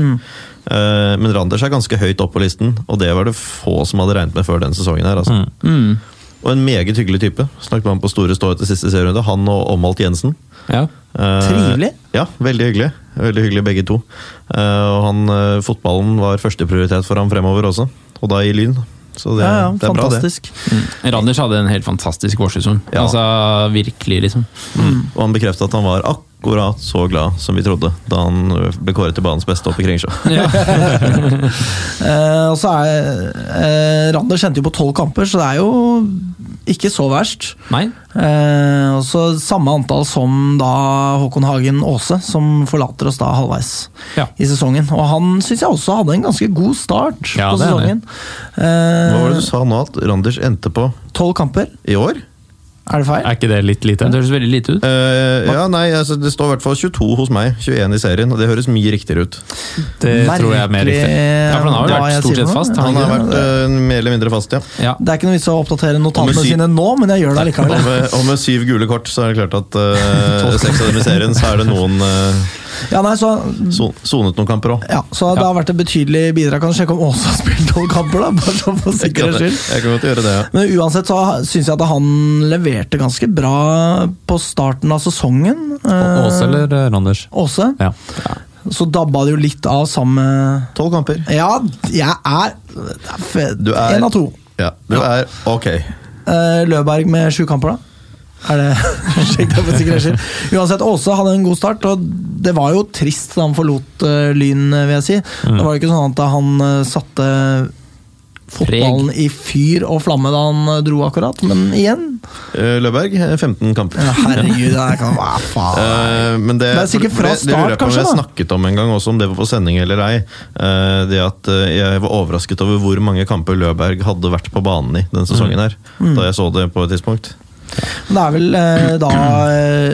Eh, men Randers er ganske høyt opp på listen, og det var det få som hadde regnet med før den sesongen. her. Altså. Mm. Og en meget hyggelig type. Snakket med ham på Store Stå etter siste serierunde. Han og Omalt Jensen. Ja. Eh, Trivelig. Ja, veldig hyggelig. Veldig hyggelig begge to. Eh, og han, eh, fotballen var førsteprioritet for ham fremover også, og da i Lyn. Så det, Ja, ja, det er bra, det. fantastisk. Randers hadde en helt fantastisk vårsesong. Ja. Altså, virkelig, liksom. Og han bekreftet at han var akkurat så glad som vi trodde da han ble kåret til banens beste oppe i Kringsjå. Eh, og så er eh, Randers endte jo på tolv kamper, så det er jo ikke så verst. Nei? Eh, også samme antall som da Håkon Hagen Aase, som forlater oss da halvveis Ja. i sesongen. Og han syns jeg også hadde en ganske god start Ja, på sesongen. Eh. Hva var det Eh, du sa nå, at Randers endte på Tolv kamper, i år? Er det feil? Er ikke det litt lite? Det høres veldig lite ut. Uh, ja, nei, altså, Det står i hvert fall 22 hos meg. 21 i serien. og Det høres mye riktigere ut. Det tror jeg er mer riktig. Ja, for han har jo vært stort sett fast, Han har vært eh, mer eller mindre fast, ja. Ja. Det er ikke noe vits å oppdatere notatene sine nå, men jeg gjør det Og med, og med syv gule kort, så er det klart at uh, seks av dem i serien, så er det noen uh, Ja, nei, så, sonet noen kamper òg. ja, så det har vært et betydelig bidrag. Kan du sjekke om Åse har spilt noen kamper, da? Bare så for Jeg sikkerhets skyld. jeg kan godt gjøre det, ja. Men uansett så syns jeg at han leverte ganske bra på starten av sesongen. Eh, Åse eller eh, Randers? Åse. Ja. Så dabba det jo litt av sammen med Tolv kamper. Ja, jeg er, det er er- En av to. Ja, du er ok. Eh, Løberg med sju kamper, da? Er det Sjekk det for sikkerhets skyld. Uansett, Åse hadde en god start, og det var jo trist da han forlot uh, Lyn, vil jeg si. Det var jo ikke sånn at han uh, satte fotballen i fyr og flamme da han eh, dro, akkurat. Men igjen Løberg, eh, 15 kamper. ja, Herregud, det er, hva faen Eh, men det, Det er sikkert fra det, det lurer jeg start, på om Jeg snakket om en gang også, om det var på sending eller ei. Eh, det at Jeg var overrasket over hvor mange kamper Løberg hadde vært på banen i denne sesongen. her Mm. Da jeg så det på et tidspunkt. Men det er vel eh, da eh,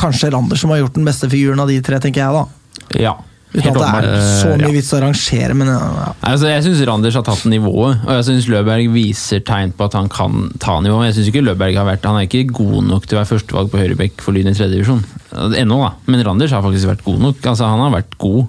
kanskje Randers som har gjort den beste figuren av de tre, tenker jeg da. Ja. Uten at det er så Eh, mye vits å rangere, men ja. Altså, jeg syns Randers har tatt nivået, og jeg syns Løberg viser tegn på at han kan ta nivået. Jeg syns ikke Løberg har vært Han er ikke god nok til å være førstevalg på høyrebekk for Lyn i tredje divisjon. Ennå, da. Men Randers har faktisk vært god nok. Altså, han har vært god.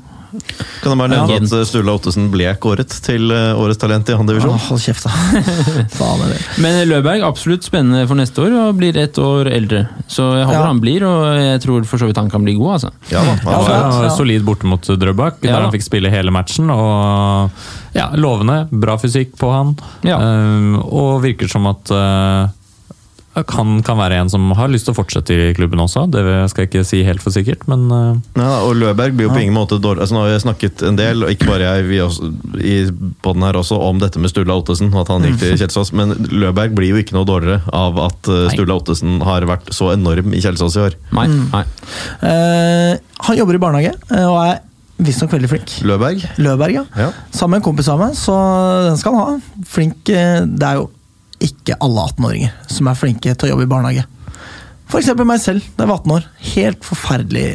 Kan jeg bare nevne Ja. at eh, Sturla Ottesen ble kåret til eh, årets talent i annen divisjon. hold kjeft, da. Faen er det. Men Løberg absolutt spennende for neste år, og blir ett år eldre. Så jeg håper Ja. han blir, og jeg tror for så vidt han kan bli god, altså. Ja, da, han Ja, var- Ja, Ja. solid borte mot Drøbak, Ja. der han fikk spille hele matchen. Og ja, Lovende. Bra fysikk på han. Ja. Eh, og virker som at eh, han kan være en som har lyst til å fortsette i klubben også. Det skal jeg ikke si helt for sikkert, men eh, Ja, og Løberg blir jo på ingen måte dårlig altså, Nå har vi snakket en del, og ikke bare jeg, vi også, i poden her også, om dette med Sturla Ottesen, og at han gikk til Kjelsås. Men Løberg blir jo ikke noe dårligere av at eh, Sturla Ottesen har vært så enorm i Kjelsås i år. Nei. nei. Uh, han jobber i barnehage eh, og er visstnok veldig flink. Løberg? Løberg, ja. Ja. Sammen med en kompis av meg, så den skal han ha. Flink Det er jo ikke alle 18-åringer som er flinke til å jobbe i barnehage. Eksempel meg selv, da jeg var 18 år. Helt forferdelig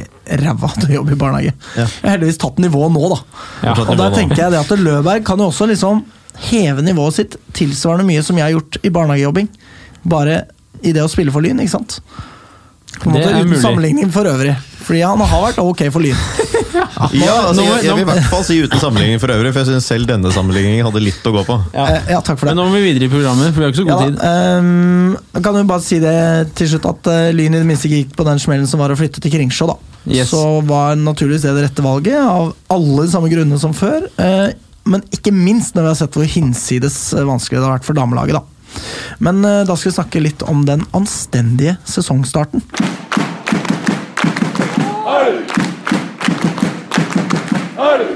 ræva til å jobbe i barnehage. Ja. Jeg har heldigvis tatt nivået nå, da. Ja. Og der tenker jeg det at Løberg kan jo også liksom heve nivået sitt tilsvarende mye som jeg har gjort i barnehagejobbing. Bare i det å spille for Lyn, ikke sant? På en måte Uten mulig. sammenligning for øvrig. Fordi han har vært ok for Lyn. Ja, altså, jeg, jeg vil i hvert fall si uten sammenligning for øvrig, for jeg syns selv denne sammenligningen hadde litt å gå på. Ja. ja, takk for det. Men nå må vi videre i programmet, for vi har ikke så god ja, tid. Um, kan jo bare si det til slutt at uh, Lyn i det minste gikk på den smellen som var å flytte til Kringsjå. da. Yes. Så var naturligvis det det rette valget, av alle de samme grunnene som før. Uh, men ikke minst når vi har sett hvor hinsides eh, vanskelig det har vært for damelaget. da. Men eh, da skal vi snakke litt om den anstendige sesongstarten.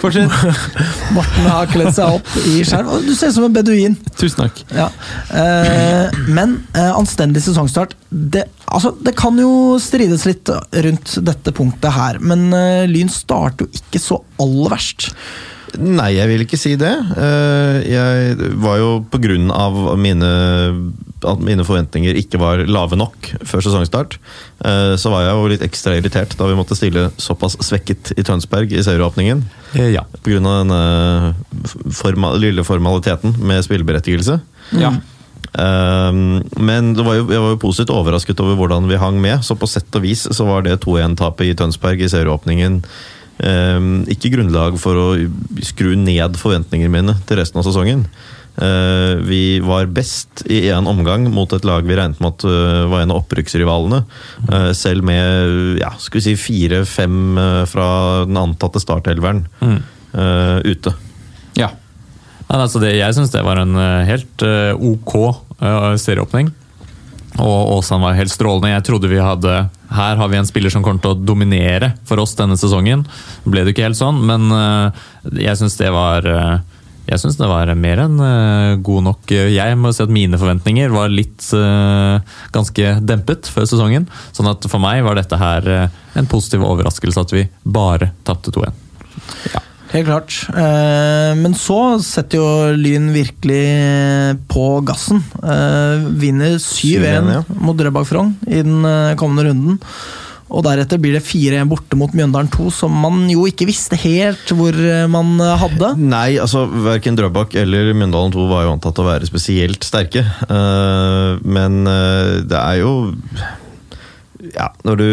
Fortsett. Morten har kledd seg opp i skjerm. Du ser ut som en beduin. Tusen takk. Ja. Eh, men eh, anstendig sesongstart det, altså, det kan jo strides litt rundt dette punktet her, men eh, Lyn starter jo ikke så aller verst. Nei, jeg vil ikke si det. Eh, Jeg var jo på grunn av mine, at mine forventninger ikke var lave nok før sesongstart, eh, så var jeg jo litt ekstra irritert da vi måtte stille såpass svekket i Tønsberg i serieåpningen. eh, ja. Av denne forma, lille formaliteten med spilleberettigelse. Ja. Men det var jo, jeg var jo positivt overrasket over hvordan vi hang med, så på sett og vis så var det 2-1-tapet i Tønsberg i serieåpningen ikke grunnlag for å skru ned forventningene mine til resten av sesongen. Eh, vi var best i én omgang mot et lag vi regnet med at eh, var en av opprykksrivalene. Eh, selv med ja, skal vi si fire-fem eh, fra den antatte startelveren eh, ute. Ja. Altså det, jeg syns det var en helt ok serieåpning. Og Åsan var helt strålende. Jeg trodde vi hadde Her har vi en spiller som kommer til å dominere for oss denne sesongen. Ble det ikke helt sånn, men eh, jeg syns det var eh, jeg synes det var mer enn eh, god nok. Jeg må si at mine forventninger var litt ganske dempet før sesongen. Sånn at for meg var dette her en positiv overraskelse at vi bare tapte 2-1. Helt klart. Eh, men så setter jo Lyn virkelig på gassen. Eh, vinner 7-1 7-1, ja. mot Drøbak Frogn i den eh, kommende runden. Og deretter blir det 4-1 borte mot Mjøndalen 2, som man jo ikke visste helt hvor eh, man eh, hadde. Nei, altså verken Drøbak eller Mjøndalen 2 var jo antatt å være spesielt sterke. Eh, men eh, det er jo ja, når du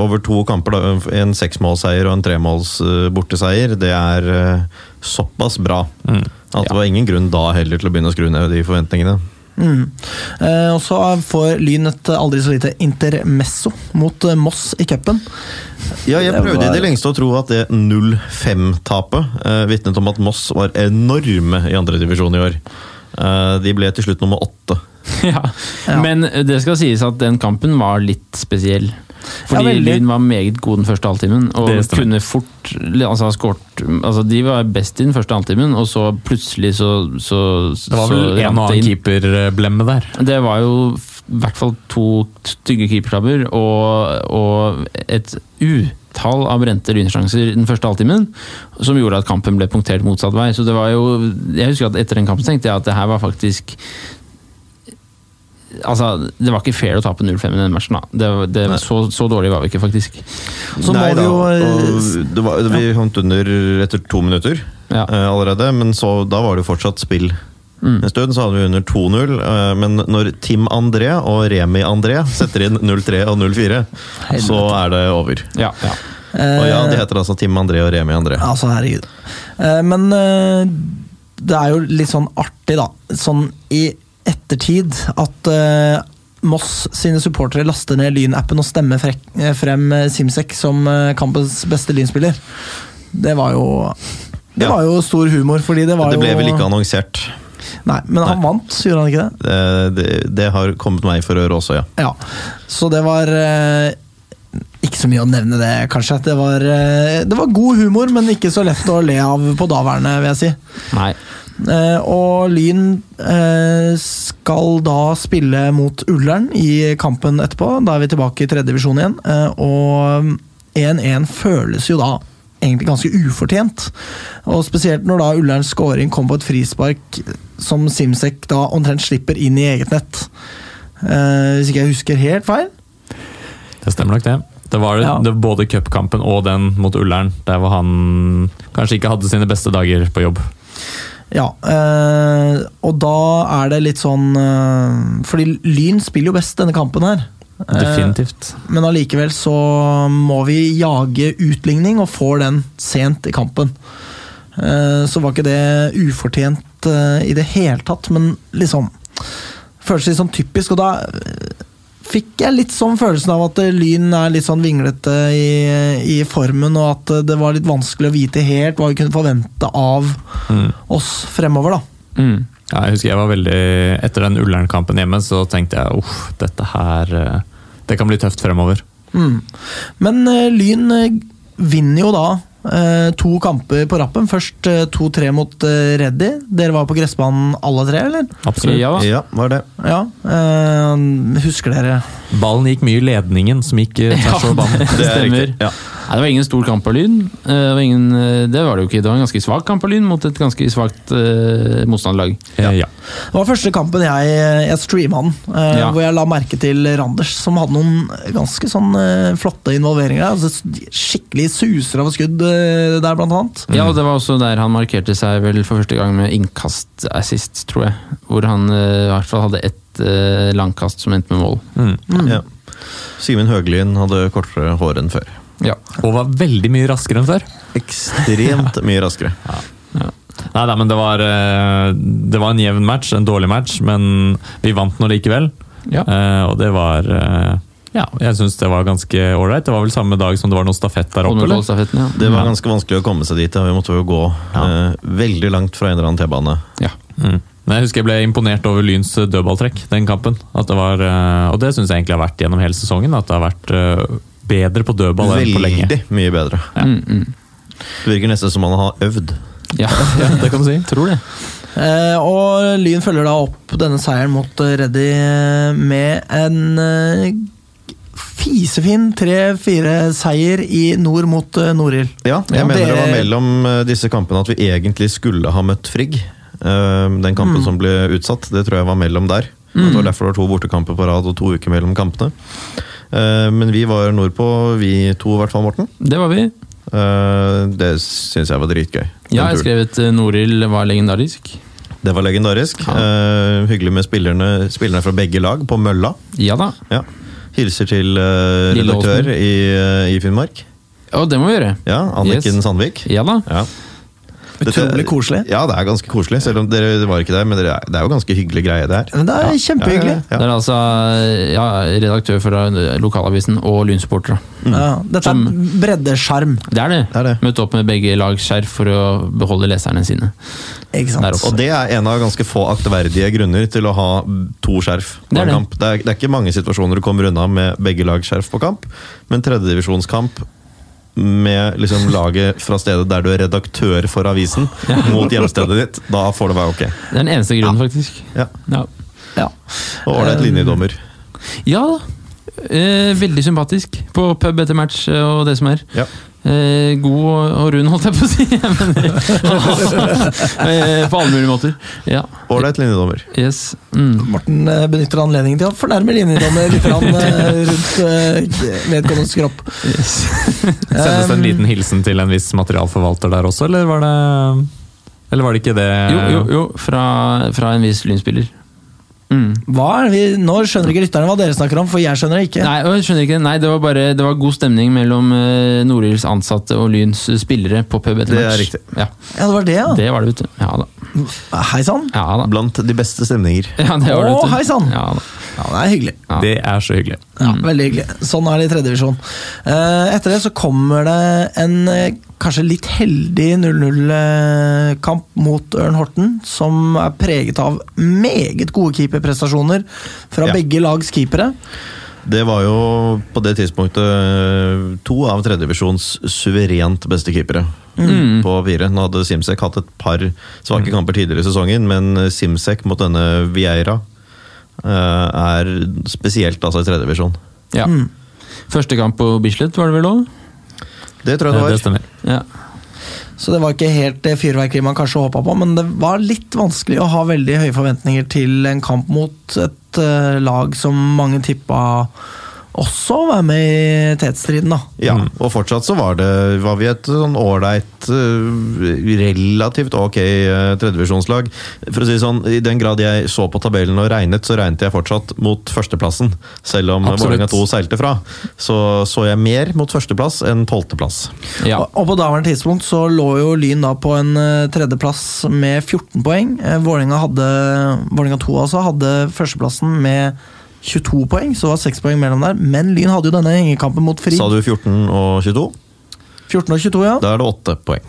over to kamper, da, en seksmålseier og en tremåls eh, borteseier, det er eh, såpass bra at det var ingen grunn da heller til å begynne å skru ned de forventningene. Mm. Eh, og så får Lyn et aldri så lite intermesso mot eh, Moss i cupen. Ja, jeg prøvde i det lengste å tro at det 0-5-tapet eh, vitnet om at Moss var enorme i andredivisjon i år. Eh, de ble til slutt nummer åtte. ja. Ja. Men det skal sies at den kampen var litt spesiell. Fordi Ja. Lyn var meget god den første halvtimen, og kunne fort altså, skort, altså, De var best i den første halvtimen, og så plutselig så, så Det var så vel en og annen keeperblemme der. Det var jo i hvert fall to stygge keepertabber og, og et utall av brente lynsjanser den første halvtimen, som gjorde at kampen ble punktert motsatt vei. Så det var jo Jeg husker at etter den kampen tenkte jeg at det her var faktisk Altså, Det var ikke fair å tape 0-5 i den matchen. da. Det, det, så, så dårlig var vi ikke, faktisk. Så Nei da, jo eh, og det var, Vi kom under etter to minutter Ja. uh, allerede, men så, da var det jo fortsatt spill. Mm. En stund så hadde vi under 2-0, eh, men når Tim André og Remi André setter inn 0-3 og 0-4, så er det over. Ja, ja. Og ja, eh, De heter altså Tim André og Remi André. Altså, herregud. Eh, Men eh, det er jo litt sånn artig, da, sånn i ettertid, at eh, Moss sine supportere laster ned Lyn-appen og stemmer eh, frem eh, Simsek som eh, kampens beste Lyn-spiller. Det var jo Det Ja. var jo stor humor, fordi det var Det ble jo vel ikke annonsert. Nei, men han Nei. vant, gjorde han ikke det? Det, det, det har kommet meg for øre også, ja. Ja. Så det var eh, Ikke så mye å nevne det, kanskje. Det var, eh, det var god humor, men ikke så lett å le av på daværende, vil jeg si. Nei. Eh, og Lyn eh, skal da spille mot Ullern i kampen etterpå. Da er vi tilbake i tredje divisjon igjen. Eh, og 1-1 føles jo da egentlig ganske ufortjent. Og spesielt når da Ullerns scoring kom på et frispark som Simsek da omtrent slipper inn i eget nett. Eh, hvis ikke jeg husker helt feil. Det stemmer nok, det. Det var Ja. det, både cupkampen og den mot Ullern, der hvor han kanskje ikke hadde sine beste dager på jobb. Ja, eh, og da er det litt sånn eh, Fordi Lyn spiller jo best denne kampen her. Eh, Definitivt. Men allikevel så må vi jage utligning, og får den sent i kampen. Eh, Så var ikke det ufortjent eh, i det hele tatt, men liksom Føles litt sånn typisk, og da eh, fikk jeg litt sånn følelsen av at Lyn er litt sånn vinglete i, i formen, og at det var litt vanskelig å vite helt hva vi kunne forvente av Mm. oss fremover, da. Mm. Ja, jeg husker jeg var veldig Etter den Ullern-kampen hjemme, så tenkte jeg uff, dette her Det kan bli tøft fremover. Mm. Men Lyn vinner jo da to kamper på rappen. Først eh, 2-3 mot uh, Reddy. Dere var på gressbanen alle tre, eller? Absolutt. Ja. Ja, var det. Ja. eh, husker dere Ballen gikk mye i ledningen, som gikk eh, tvers over banen. Det stemmer. riktig, ja. Nei, det var ingen stor kamp av Lyn. Eh, Det var, ingen, eh, det var det jo ikke. Det var en ganske svak kamp av Lyn mot et ganske svakt uh, motstanderlag. Ja. ja. Det var første kampen jeg, jeg streama den, uh, Ja. hvor jeg la merke til Randers, som hadde noen ganske sånn uh, flotte involveringer. Altså, skikkelig suser av skudd eh, der, blant annet. Ja, og det var også der han markerte seg vel for første gang med innkast-assist, tror jeg. Hvor han eh, i hvert fall hadde ett uh, langkast som endte med mål. Mm. Ja. Simen Høglien hadde kortere hår enn før. Ja. Og var veldig mye raskere enn før. Ekstremt mye raskere. Nei, nei, men det var, eh, det var en jevn match, en dårlig match, men vi vant nå likevel. Ja. Eh, og det var eh, Ja, jeg syns det var ganske ålreit. Det var vel samme dag som det var noe stafett der oppe, ja. Det var ganske vanskelig å komme seg dit. Ja. Vi måtte jo gå eh, veldig langt fra en eller annen T-bane. ja. Mm. Men jeg husker jeg ble imponert over Lyns dødballtrekk den kampen. At det var, eh, og det syns jeg egentlig har vært gjennom hele sesongen. At det har vært eh, bedre på dødball enn på lenge. Veldig mye bedre. Mm, mm. Det virker nesten som han har øvd. ja. Ja, det kan du si. Tror det. Eh, og Lyn følger da opp denne seieren mot eh, Reddy eh, med en eh, fisefin 3-4-seier i nord mot eh, Norild. Ja, jeg Ja, mener det det var mellom disse kampene at vi egentlig skulle ha møtt Frigg. Eh, Den kampen som ble utsatt, det tror jeg var mellom der. Det var derfor det var to bortekamper på rad og to uker mellom kampene. Eh, Men vi var nordpå, vi to i hvert fall, Morten. Det var vi. Eh, Det syns jeg var dritgøy. Ja, jeg skrev at eh, Norild var legendarisk. Det var legendarisk. Ja. hyggelig med spillerne, spillerne fra begge lag på mølla. Ja da. Ja. Hilser til redaktør i, i Finnmark. Ja, det må vi gjøre. Ja, Anniken Yes. Sandvik. Ja da. Ja. Utrolig koselig. Ja, det er ganske koselig. Selv om dere var ikke der, men dere, det er jo ganske hyggelig greie det her. Men det er kjempehyggelig. Ja, Det er altså ja, redaktør fra lokalavisen og Lyn-supportere. Ja, dette er breddeskjerm, Det er det. Det er det. Møte opp med begge lags skjerf for å beholde leserne sine. ikke sant? Og det er en av ganske få aktverdige grunner til å ha to skjerf på Det er en kamp. Det er, det er ikke mange situasjoner du kommer unna med begge lag skjerf på kamp, men tredjedivisjonskamp med liksom laget fra stedet der du er redaktør for avisen, mot hjemstedet ditt, da får det være ok. Det er den eneste grunnen, faktisk. Ja. Ja, Ja. Og ålreit linjedommer. ja da. Eh, veldig sympatisk på pub etter match eh, og det som er. Ja. Eh, god og, rund, holdt jeg på å si. Eh, på alle mulige måter. Ja. Ålreit linjedommer. Yes. Mm. Morten eh, benytter anledningen til å fornærme linjedommer litt eh, rundt eh, vedkommendes kropp. yes. Sendes det en liten hilsen til en viss materialforvalter der også, eller var det Eller var det ikke det Jo, jo, jo. Fra, fra en viss Lynspiller. Mm. Hva vi, nå skjønner ikke lytterne hva dere snakker om, for jeg skjønner det ikke. Nei, jeg skjønner ikke. Nei, det var bare Det var god stemning mellom uh, Nordils ansatte og Lyns spillere på pub etter Det er match. riktig. Ja, Ja, det var det, ja. det var det, vet du. Ja da. Hei sann. Ja. Blant de beste stemninger. Ja, det var det, vet Å, hei sann. Ja, da. Ja, det er hyggelig. Ja. Det er så hyggelig. Ja, Veldig hyggelig. Sånn er det i tredjedivisjon. Uh, etter det så kommer det en eh, kanskje litt heldig 0-0-kamp mot Ørn Horten, som er preget av meget gode keeperprestasjoner fra Ja. begge lags keepere. Det var jo på det tidspunktet eh, to av tredjevisjons suverent beste keepere. Mm. På fire. Nå hadde Simsek hatt et par svake kamper tidligere i sesongen, men Simsek mot denne Vieira eh, er spesielt altså i tredjevisjon. Ja. Mm. Første kamp på Bislett, var det vel òg? Det tror jeg det Det var. stemmer. Ja. Så det var ikke helt det fyrverkeriet man kanskje håpa på, men det var litt vanskelig å ha veldig høye forventninger til en kamp mot et eh, lag som mange tippa også være med i tetstriden, da. Ja, og fortsatt så var det var vi et sånn ålreit, eh, relativt ok tredjevisjonslag. For å si sånn, I den grad jeg så på tabellen og regnet, så regnet jeg fortsatt mot førsteplassen. Selv om. Vålerenga 2 seilte fra, så så jeg mer mot førsteplass enn tolvteplass. ja. Og, og på daværende tidspunkt så lå jo Lyn da på en eh, tredjeplass med 14 poeng. Eh, Vålerenga Vålerenga 2 altså hadde førsteplassen med 22 poeng, så det var 6 poeng mellom der. Men Lyn hadde jo denne hengekampen mot Fri. Sa du 14 og 22? 14 og 22, ja. Da er det 8 poeng.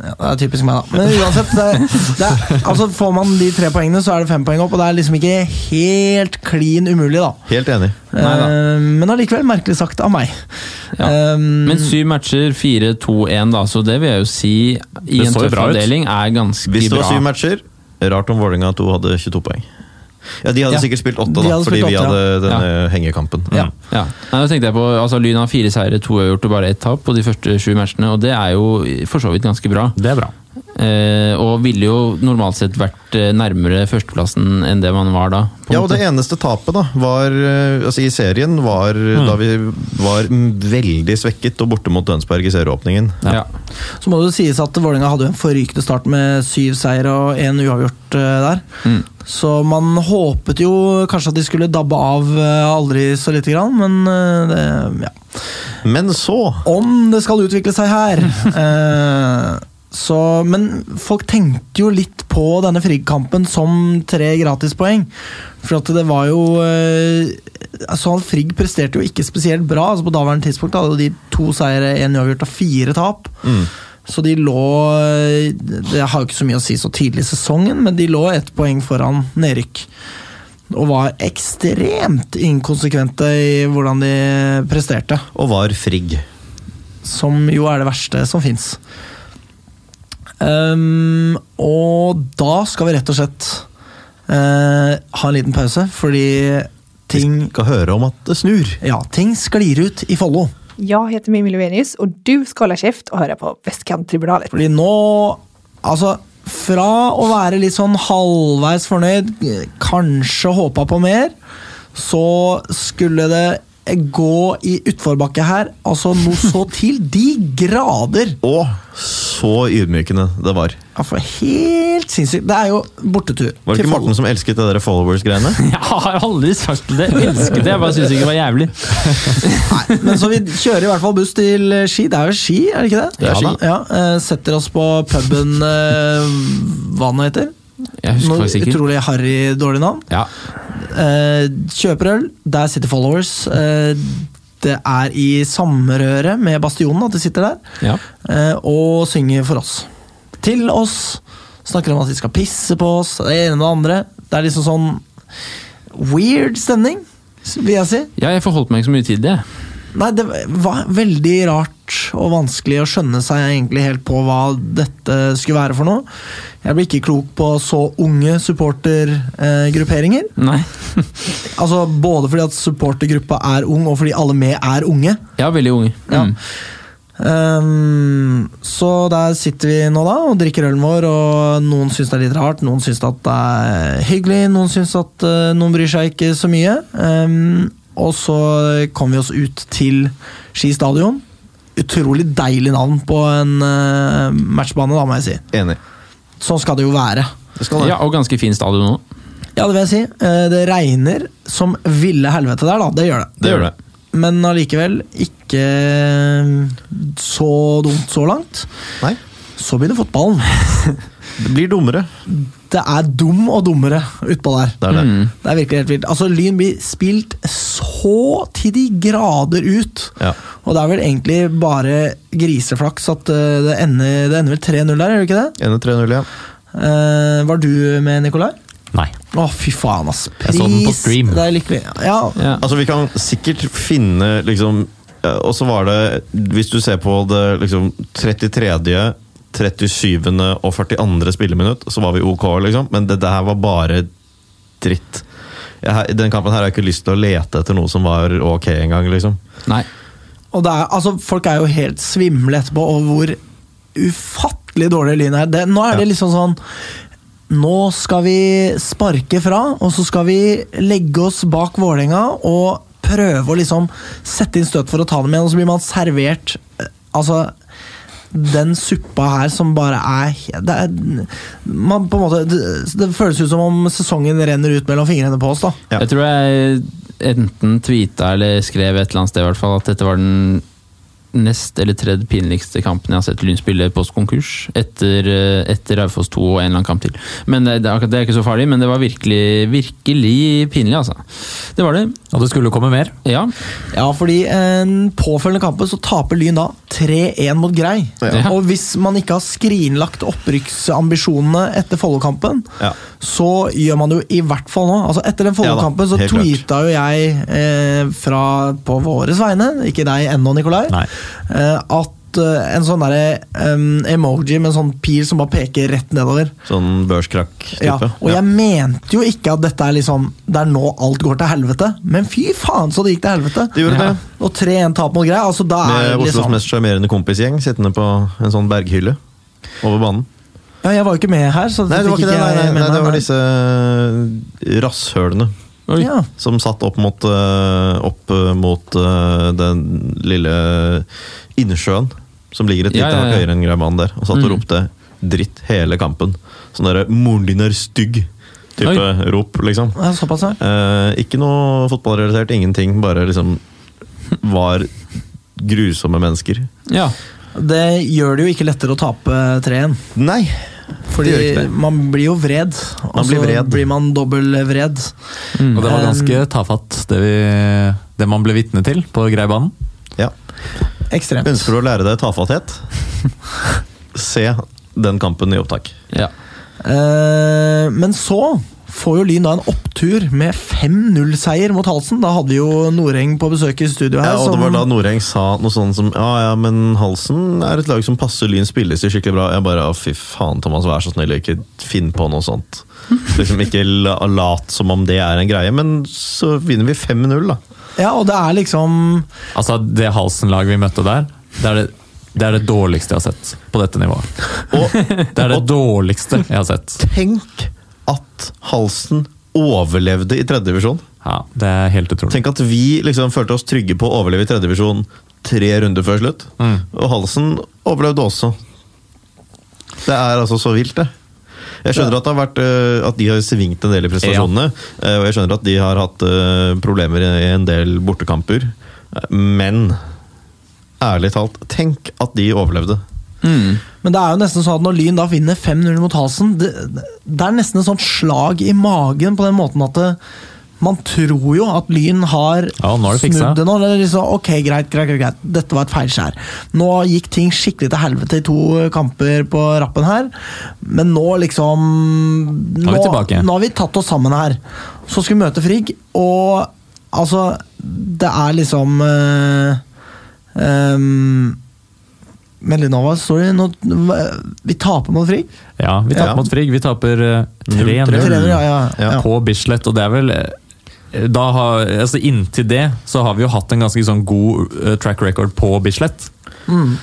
ja. Det er typisk meg, da. Men uansett, det, det er, altså får man de tre poengene, så er det fem poeng opp. Og det er liksom ikke helt klin umulig, da. Helt enig. Nei da. Eh, men allikevel merkelig sagt av meg. Ja. Um, Men syv matcher, 4-2-1, da, så det vil jeg jo si i en tøff bra avdeling er ganske Hvis det var syv matcher, rart om Vålerenga 2 hadde 22 poeng. Ja, De hadde Ja. sikkert spilt åtte, da, fordi vi hadde ja. denne hengekampen. Ja. Mm. Ja. Nei, da tenkte jeg på, altså Lyn har fire seire, to uavgjort og bare ett tap på de første sju matchene, og det er jo for så vidt ganske bra. Det er bra. Eh, og ville jo normalt sett vært eh, nærmere førsteplassen enn det man var da. på Ja, og måte. det eneste tapet da, var, eh, altså i serien var da vi var mm, veldig svekket og borte mot Dønsberg i serieåpningen. ja. Så må det sies at Vålerenga hadde en forrykende start med syv seier og én uavgjort eh, der. Mm. Så man håpet jo kanskje at de skulle dabbe av eh, aldri så lite grann, men eh, det, ja. Men så Om det skal utvikle seg her eh, Så, men folk tenkte jo litt på denne Frigg-kampen som tre gratispoeng. For at det var jo eh, altså Frigg presterte jo ikke spesielt bra. altså På daværende tidspunkt hadde de to seire, én uavgjort og fire tap. Så de lå eh, Det har jo ikke så mye å si så tidlig i sesongen, men de lå ett poeng foran nedrykk. Og var ekstremt inkonsekvente i hvordan de presterte. Og var Frigg. Som jo er det verste som fins. Um, og da skal vi rett og slett uh, ha en liten pause, fordi ting, Skal høre om at det snur. ja, ting sklir ut i Follo. Jeg heter Mimmi Lovenius og du skal holde kjeft og høre på Västkanttribunalet. Fordi nå Altså, fra å være litt sånn halvveis fornøyd, kanskje håpa på mer, så skulle det gå i utforbakke her. Altså noe så til de grader! Og så ydmykende det var. Altså, helt sinnssykt. Det er jo bortetur. Var det ikke Morten som elsket det der followers-greiene? Jeg har aldri sagt det. Jeg elsket det, jeg bare syns ikke det var jævlig. Nei, men så vi kjører i hvert fall buss til Ski. Det er jo Ski, er det ikke det? Det er Ski. Ja, eh, setter oss på puben eh, Hva den heter. Jeg husker Noe faktisk ikke. utrolig harry, dårlig navn. Ja. Eh, kjøper øl, der sitter followers. Eh, det er i samrøret med Bastionen at de sitter der, Ja. eh, og synger for oss. Til oss. Snakker om at de skal pisse på oss, det ene og det andre. Det er liksom sånn weird stemning, vil jeg si. ja, jeg forholdt meg ikke så mye til det. Nei, det var veldig rart og vanskelig å skjønne seg egentlig helt på hva dette skulle være for noe. Jeg ble ikke klok på så unge supportergrupperinger. Nei. Altså Både fordi at supportergruppa er ung, og fordi alle med er unge. Ja, veldig unge. Ja. Mm. Ehm, så der sitter vi nå da og drikker ølen vår, og noen syns det er litt rart, noen syns det er hyggelig, noen syns at uh, noen bryr seg ikke så mye. Ehm, og så kom vi oss ut til Ski stadion. Utrolig deilig navn på en eh, matchbane, da, må jeg si. Enig. Sånn skal det jo være. Det skal det. Ja, og ganske fin stadion nå. Ja, det vil jeg si. Eh, Det regner som ville helvete der, da. Det gjør det. Det gjør det. Men allikevel ikke så dumt så langt. Nei. Så begynner fotballen. Det blir dummere. Det er dum og dummere utpå der. Det er det. Mm. Det er virkelig helt vilt. Altså, Lyn blir spilt så til de grader ut. Ja. Og det er vel egentlig bare griseflaks at eh, det ender, det ender vel 3-0 der, gjør det ikke det? Ender 3-0, ja. Uh, var du med, Nikolai? Nei. Å, fy faen, ass. Jeg så den på stream. Det er lykkelig. Ja, Ja. Altså, vi kan sikkert finne liksom Og så var det, hvis du ser på det liksom 33., 37. og 42. spilleminutt, så var vi ok, liksom. Men det der var bare dritt. Jeg, I den kampen her har jeg ikke lyst til å lete etter noe som var ok engang, liksom. Nei. Og det er, altså, folk er jo helt svimle etterpå over hvor ufattelig dårlig Lyn er. Det, nå er det Ja. liksom sånn Nå skal vi sparke fra, og så skal vi legge oss bak Vålerenga og prøve å liksom sette inn støt for å ta dem igjen, og så blir man servert eh, Altså den suppa her som bare er det, er, man på en måte, det, det føles ut som om sesongen renner ut mellom fingrene på oss. da Ja. Jeg tror jeg enten tweeta eller skrev et eller annet sted i hvert fall at dette var den nest eller tredje pinligste kampen jeg har sett Lyn spille post konkurs. Etter, eh, etter Raufoss 2 og en eller annen kamp til. Men det, det, er det er ikke så farlig, men det var virkelig, virkelig pinlig, altså. Det var det. Og det skulle komme mer. Ja. Ja, fordi en påfølgende kampen så taper Lyn da 3-1 mot Grei. Ja. Og hvis man ikke har skrinlagt opprykksambisjonene etter Follo-kampen, Ja. så gjør man det jo i hvert fall nå. Altså Etter den Ja Follo-kampen så tweeta jo jeg eh, fra på våres vegne, ikke deg ennå, Nikolai, Nei. Eh, at eh, en sånn der, um, emoji med en sånn pil som bare peker rett nedover. Sånn børskrakk-type. Ja, og jeg mente jo ikke at dette er liksom Det er nå alt går til helvete, men fy faen så det gikk til helvete! Det gjorde Ja. det. Og 3-1-tap mot Grei, altså da Med det Oslos liksom mest sjarmerende kompisgjeng sittende på en sånn berghylle over banen. Ja, jeg var jo ikke med her, så Nei, det var ikke det. Nei, nei, nei, det var disse eh, rasshølene. Ja. som satt opp mot, eh, opp eh, mot eh, den lille innsjøen som ligger et Ja, lite ja, hakk høyere enn Greibanen der, og satt og Mm. ropte dritt hele kampen. Sånn derre 'moren din er stygg' type Oi. rop, liksom. Ja, såpass, ja. Eh, ikke noe fotballrelatert, ingenting. Bare liksom var grusomme mennesker. ja. Det gjør det jo ikke lettere å tape 3-1. Nei. Fordi man blir jo vred, og Man blir så vred. blir man dobbeltvred. Og det var ganske Um, tafatt, det, vi, det man ble vitne til på Greibanen. Ja. Ekstremt. Ønsker du å lære deg tafatthet? Se den kampen i opptak. Ja. Eh, men så får jo Lyn da en opptur med 5-0-seier mot Halsen. Da hadde vi jo Noreng på besøk i studio her. Ja, og det var da Noreng sa noe sånt som Ja, ja, men Halsen er et lag som passer Lyn spillestil skikkelig bra. Jeg bare, fy faen, Thomas, vær så snill, ikke finn på noe sånt. Liksom Ikke la, lat som om det er en greie, men så vinner vi 5-0, da. Ja, og det er liksom Altså, det Halsen-laget vi møtte der, det er det, det er det dårligste jeg har sett på dette nivået. Og Det er det dårligste jeg har sett. tenk at Halsen overlevde i tredjedivisjon. Ja, Det er helt utrolig. Tenk at vi liksom følte oss trygge på å overleve i tredjedivisjon tre runder før slutt. Mm. Og Halsen overlevde også. Det er altså så vilt, det. Jeg skjønner at, det har vært, øh, at de har svingt en del i prestasjonene. Ja. Og jeg skjønner at de har hatt øh, problemer i en del bortekamper. Men ærlig talt, tenk at de overlevde. Men det er jo nesten sånn at når Lyn da vinner 5-0 mot Halsen, det, det er nesten et sånt slag i magen på den måten at det, man tror jo at Lyn har Ja, nå det snudd det nå. Det liksom, ok, greit, greit, greit, dette var et feilskjær. Nå gikk ting skikkelig til helvete i to kamper på rappen her, men nå liksom Nå vi. Nå har vi tatt oss sammen her. Så skal vi møte Frigg, og altså Det er liksom øh, um, men Linova, sorry, nå, vi taper mot Frigg. Ja, Vi taper Ja. mot Frigg. Vi taper eh, 3-0 ja, ja, på Bislett, og det er vel eh, da har, altså Inntil det så har vi jo hatt en ganske sånn god eh, track record på Bislett.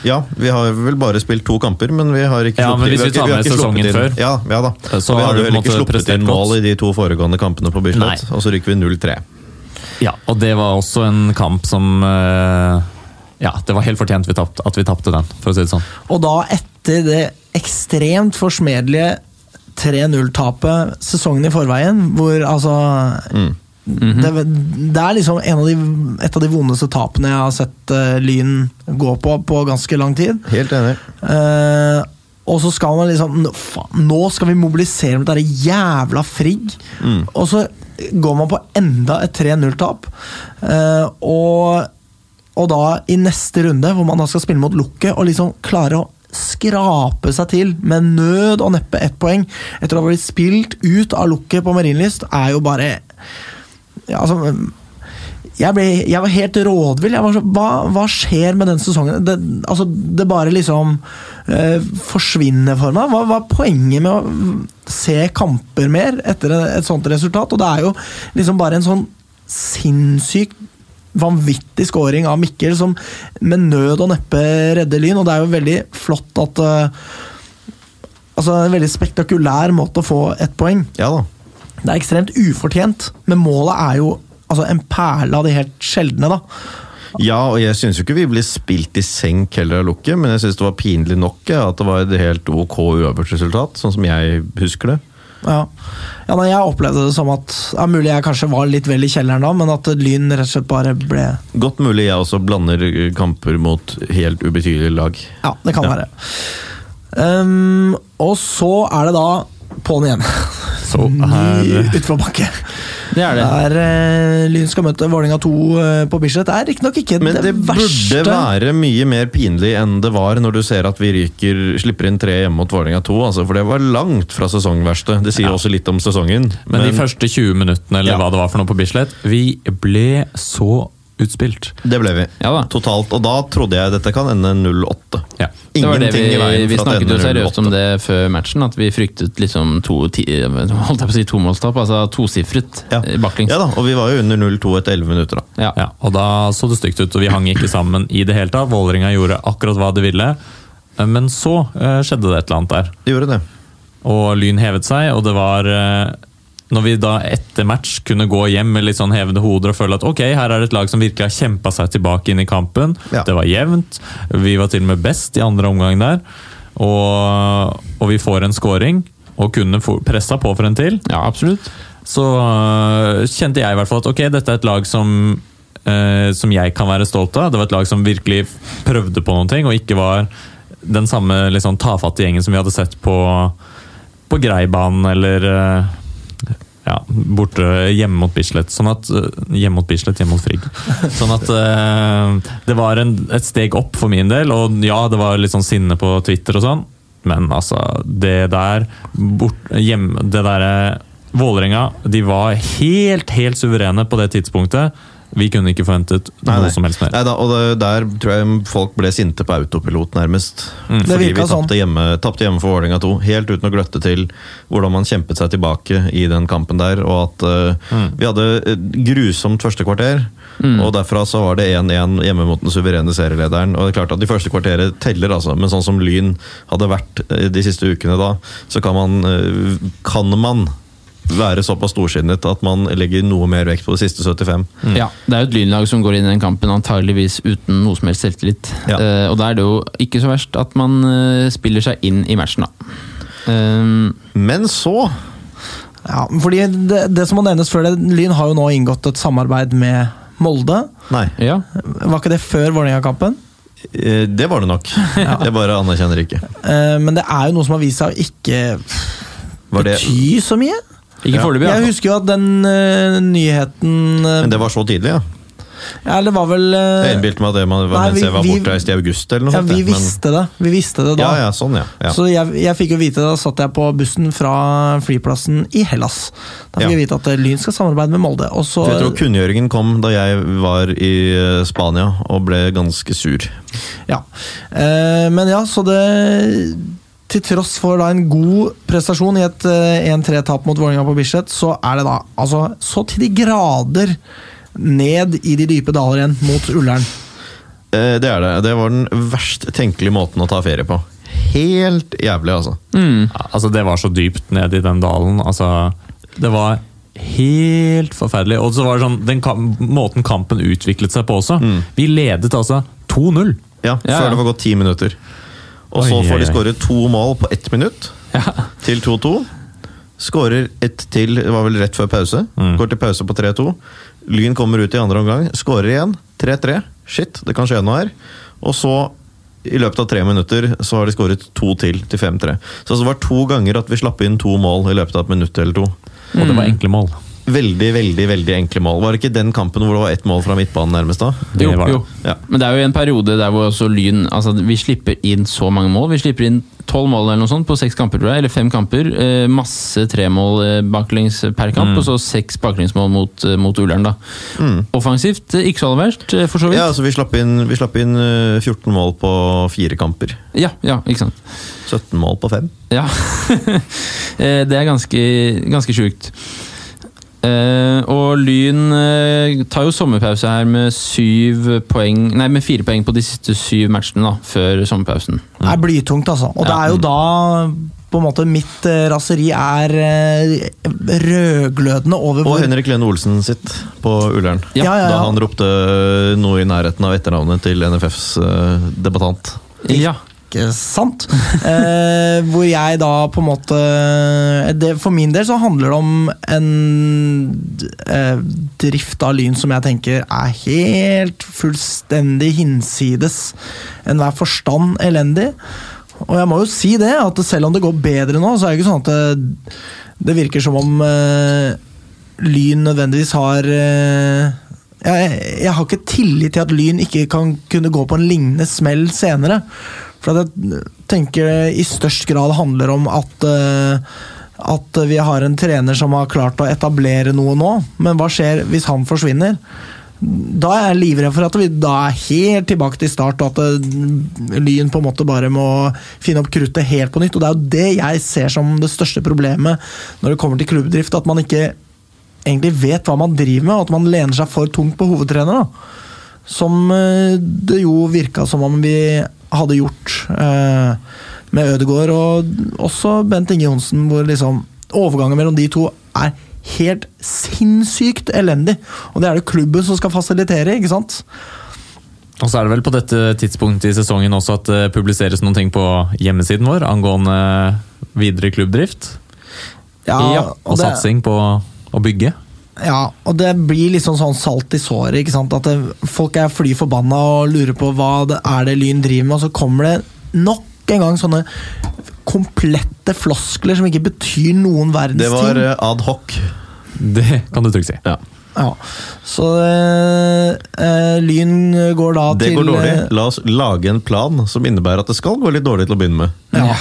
Ja, vi har vel bare spilt to kamper, men vi har ikke Ja, men hvis vi tar med ikke sesongen sluppet inn- før. Ja, ja da. Så Så vi har har vi heller ikke sluppet inn mål i de to foregående kampene på Bislett, Nei. og så rykker vi 0-3. Ja, og det var også en kamp som eh, Ja, det var helt fortjent vi tapt, at vi tapte den, for å si det sånn. Og da etter det ekstremt forsmedelige 3-0-tapet sesongen i forveien, hvor altså det, det er liksom en av de, et av de vondeste tapene jeg har sett uh, Lyn gå på på ganske lang tid. Helt enig. Uh, og så skal man liksom nå- skal vi mobilisere med dette jævla Frigg! Og så går man på enda et 3-0-tap. Uh, og, og da i neste runde, hvor man da skal spille mot Lukket, og liksom klare å skrape seg til med nød og neppe ett poeng etter å ha blitt spilt ut av Lukket på Marienlyst, er jo bare ja, altså, jeg, ble, jeg var helt rådvill. Var så, hva, hva skjer med den sesongen? Det, altså, det bare liksom eh, forsvinner for meg. Hva hva er poenget med å se kamper mer etter et sånt resultat? Og det er jo liksom bare en sånn sinnssykt vanvittig scoring av Mikkel som med nød og neppe redder Lyn, og det er jo veldig flott at eh, Altså En veldig spektakulær måte å få ett poeng. Ja da. Det er ekstremt ufortjent, men målet er jo altså, en perle av de helt sjeldne. da. Ja, og jeg syns jo ikke vi ble spilt i senk heller av Lukke, men jeg syns det var pinlig nok at det var et helt ok uavgjort resultat, sånn som jeg husker det. Ja. ja, nei, Jeg opplevde det som at ja, Mulig jeg kanskje var litt vel i kjelleren da, men at Lyn rett og slett bare ble Godt mulig jeg også blander kamper mot helt ubetydelige lag. Ja, det kan Ja. være. Um, og så er det da på'n igjen. Så er her utforbakke. Det er det. Der eh, Lyn skal møte Vålerenga 2 eh, på Bislett. Det er riktignok ikke Men det verste. burde være mye mer pinlig enn det var når du ser at vi ryker, slipper inn tre hjemme mot Vålerenga 2. Altså, for det var langt fra sesongverste. Det sier Ja. også litt om sesongen. Men, de første 20 minuttene eller Ja. hva det var for noe på Bislett, vi ble så utspilt. det ble vi. Ja da. Totalt. Og da trodde jeg dette kan ende 0-8. Ja. Det var det Ingenting vi, vi snakket jo seriøst om det før matchen, at vi fryktet liksom to, ti, holdt jeg på å si tomålstap, altså tosifret Ja. baklengs. ja da, og vi var jo under 0-2 etter 11 minutter, da. Ja. Ja, og da så det stygt ut, og vi hang ikke sammen i det hele tatt. Vålerenga gjorde akkurat hva de ville, men så eh, skjedde det et eller annet der. Det gjorde det. Og Lyn hevet seg, og det var eh, Når vi da etter match kunne gå hjem med litt sånn hevende hoder og føle at ok, her er det et lag som virkelig har kjempa seg tilbake inn i kampen. Ja. Det var jevnt. Vi var til og med best i andre omgang der. Og, og vi får en scoring, og kunne pressa på for en til. ja, absolutt. så uh, kjente jeg i hvert fall at ok, dette er et lag som uh, som jeg kan være stolt av. Det var et lag som virkelig prøvde på noen ting, og ikke var den samme liksom, tafatte gjengen som vi hadde sett på, på Greibanen eller eh, ja, borte hjemme mot Bislett. Sånn at, eh, hjemme mot Bislett, hjemme mot Frigg. Sånn at eh, det var en, et steg opp for min del, og ja, det var litt sånn sinne på Twitter og sånn, men altså, det der bort, hjem, Det derre Vålerenga, de var helt, helt suverene på det tidspunktet. Vi kunne ikke forventet Nei, noe nei. som helst mer. Nei da, og det, Der tror jeg folk ble sinte på autopilot, nærmest. Mm. Fordi vi virka sånn. tapte hjemme, tapte hjemme for Vålerenga 2, helt uten å gløtte til hvordan man kjempet seg tilbake i den kampen der. Og at eh, vi hadde et grusomt første kvarter. Og derfra så var det 1-1 hjemme mot den suverene serielederen. Og det er klart at De første kvarteret teller, altså, men sånn som Lyn hadde vært eh, de siste ukene da, så kan man, eh, kan man være såpass storsinnet at man legger noe mer vekt på det siste 75. Ja, Det er jo et lynlag som går inn i den kampen antageligvis uten noe som helst selvtillit. Ja. Uh, og da er det jo ikke så verst at man uh, spiller seg inn i matchen, da. Um, Men så Ja, fordi det, det som må nevnes før det, Lyn har jo nå inngått et samarbeid med Molde. Nei. ja. Var ikke det før Vålerenga-kampen? Det var det nok. Jeg bare anerkjenner ikke. Eh, Men det er jo noe som har vist seg å ikke Var bety så mye. Ikke Ja. foreløpig, Jeg husker jo at den uh, nyheten uh, men det var så tidlig, ja. Ja, det var vel uh, Jeg innbilte meg at det man, Nei, mens vi- jeg var vi- bortreist i august eller noe Ja, sånt. vi men- visste det. Vi visste det da. Ja, ja, sånn, ja. ja. Så jeg, jeg fikk jo vite det, da satt jeg på bussen fra flyplassen i Hellas. Da fikk Ja. jeg vite at Lyn skal samarbeide med Molde. Og så, jeg tror kunngjøringen kom da jeg var i Spania og ble ganske sur. ja. uh, men ja, så det Til tross for da en god prestasjon i et eh, 1-3-tap mot Vålerenga på Bislett, så er det da altså så til de grader ned i de dype daler igjen mot Ullern. Eh, Det er det. Det var den verst tenkelige måten å ta ferie på. Helt jævlig, altså. Mm. Ja, altså, det var så dypt ned i den dalen. Altså, det var helt forferdelig. Og så var det sånn, den kam måten kampen utviklet seg på også. Vi ledet altså 2-0. Ja, Ja, Før ja. det var gått ti minutter. Og så får de skåre to mål på ett minutt til 2-2. Skårer ett til, det var vel rett før pause. Går til pause på 3-2. Lyn kommer ut i andre omgang, skårer igjen. 3-3. Shit, det kan skje noe her. Og så, i løpet av tre minutter, så har de skåret to til til 5-3. Så altså, det var to ganger at vi slapp inn to mål i løpet av et minutt eller to. Og det var enkle mål. Veldig, veldig veldig enkle mål. Var det ikke den kampen hvor det var ett mål fra midtbanen nærmest da? Jo, jo. Ja. Men det er jo en periode der hvor også Lyn altså Vi slipper inn så mange mål. Vi slipper inn tolv mål eller noe sånt på seks kamper, tror jeg. Eller fem kamper. Eh, masse tremål eh, baklengs per kamp, og så seks baklengsmål mot, eh, mot Ullern. da. Offensivt eh, ikke så aller verst, for så vidt. Ja, altså vi slapp inn, vi slapp inn eh, 14 mål på fire kamper. Ja, ja, ikke sant. 17 mål på fem. Ja. Det er ganske, ganske sjukt. Eh, og Lyn uh, tar jo sommerpause her med syv poeng Nei, med fire poeng på de siste syv matchene da, før sommerpausen. Det er blytungt, altså. Og det er jo da på en måte mitt eh, raseri er rødglødende over Og hvor Henrik Lene Olsen sitt på Ullern. Ja, ja, ja. Da han ropte noe i nærheten av etternavnet til NFFs debattant. Ja. Ikke sant? Eh, hvor jeg da på en måte det, For min del så handler det om en eh, drift av Lyn som jeg tenker er helt fullstendig hinsides enhver forstand elendig. Og jeg må jo si det, at selv om det går bedre nå, så er det ikke sånn at det, det virker som om eh, Lyn nødvendigvis har eh, jeg, jeg har ikke tillit til at Lyn ikke kan kunne gå på en lignende smell senere. For jeg tenker det i størst grad handler om at eh, at vi har en trener som har klart å etablere noe nå, men hva skjer hvis han forsvinner? Da er jeg livredd for at vi da er helt tilbake til start, og at eh, Lyn på en måte bare må finne opp kruttet helt på nytt. Og det er jo det jeg ser som det største problemet når det kommer til klubbdrift. At man ikke egentlig vet hva man driver med, og at man lener seg for tungt på hovedtrener. da. Som eh, det jo virka som om vi hadde gjort eh, med Ødegaard og også Bent Inge Johnsen, hvor liksom overgangen mellom de to er helt sinnssykt elendig. Og det er det klubben som skal fasilitere, ikke sant? Og så er det vel på dette tidspunktet i sesongen også at det publiseres noen ting på hjemmesiden vår angående videre klubbdrift. Ja, og det- satsing på å bygge. Ja, og det blir liksom sånn salt i såret. ikke sant? At det, folk er fly forbanna og lurer på hva det er det Lyn driver med, og så kommer det nok en gang sånne komplette floskler som ikke betyr noen verdens ting. Det var ting. eh, ad hoc. Det kan du trygt si. Ja. Ja. Så eh, eh, Lyn går da Det til går dårlig. La oss lage en plan som innebærer at det skal gå litt dårlig til å begynne med. Ja.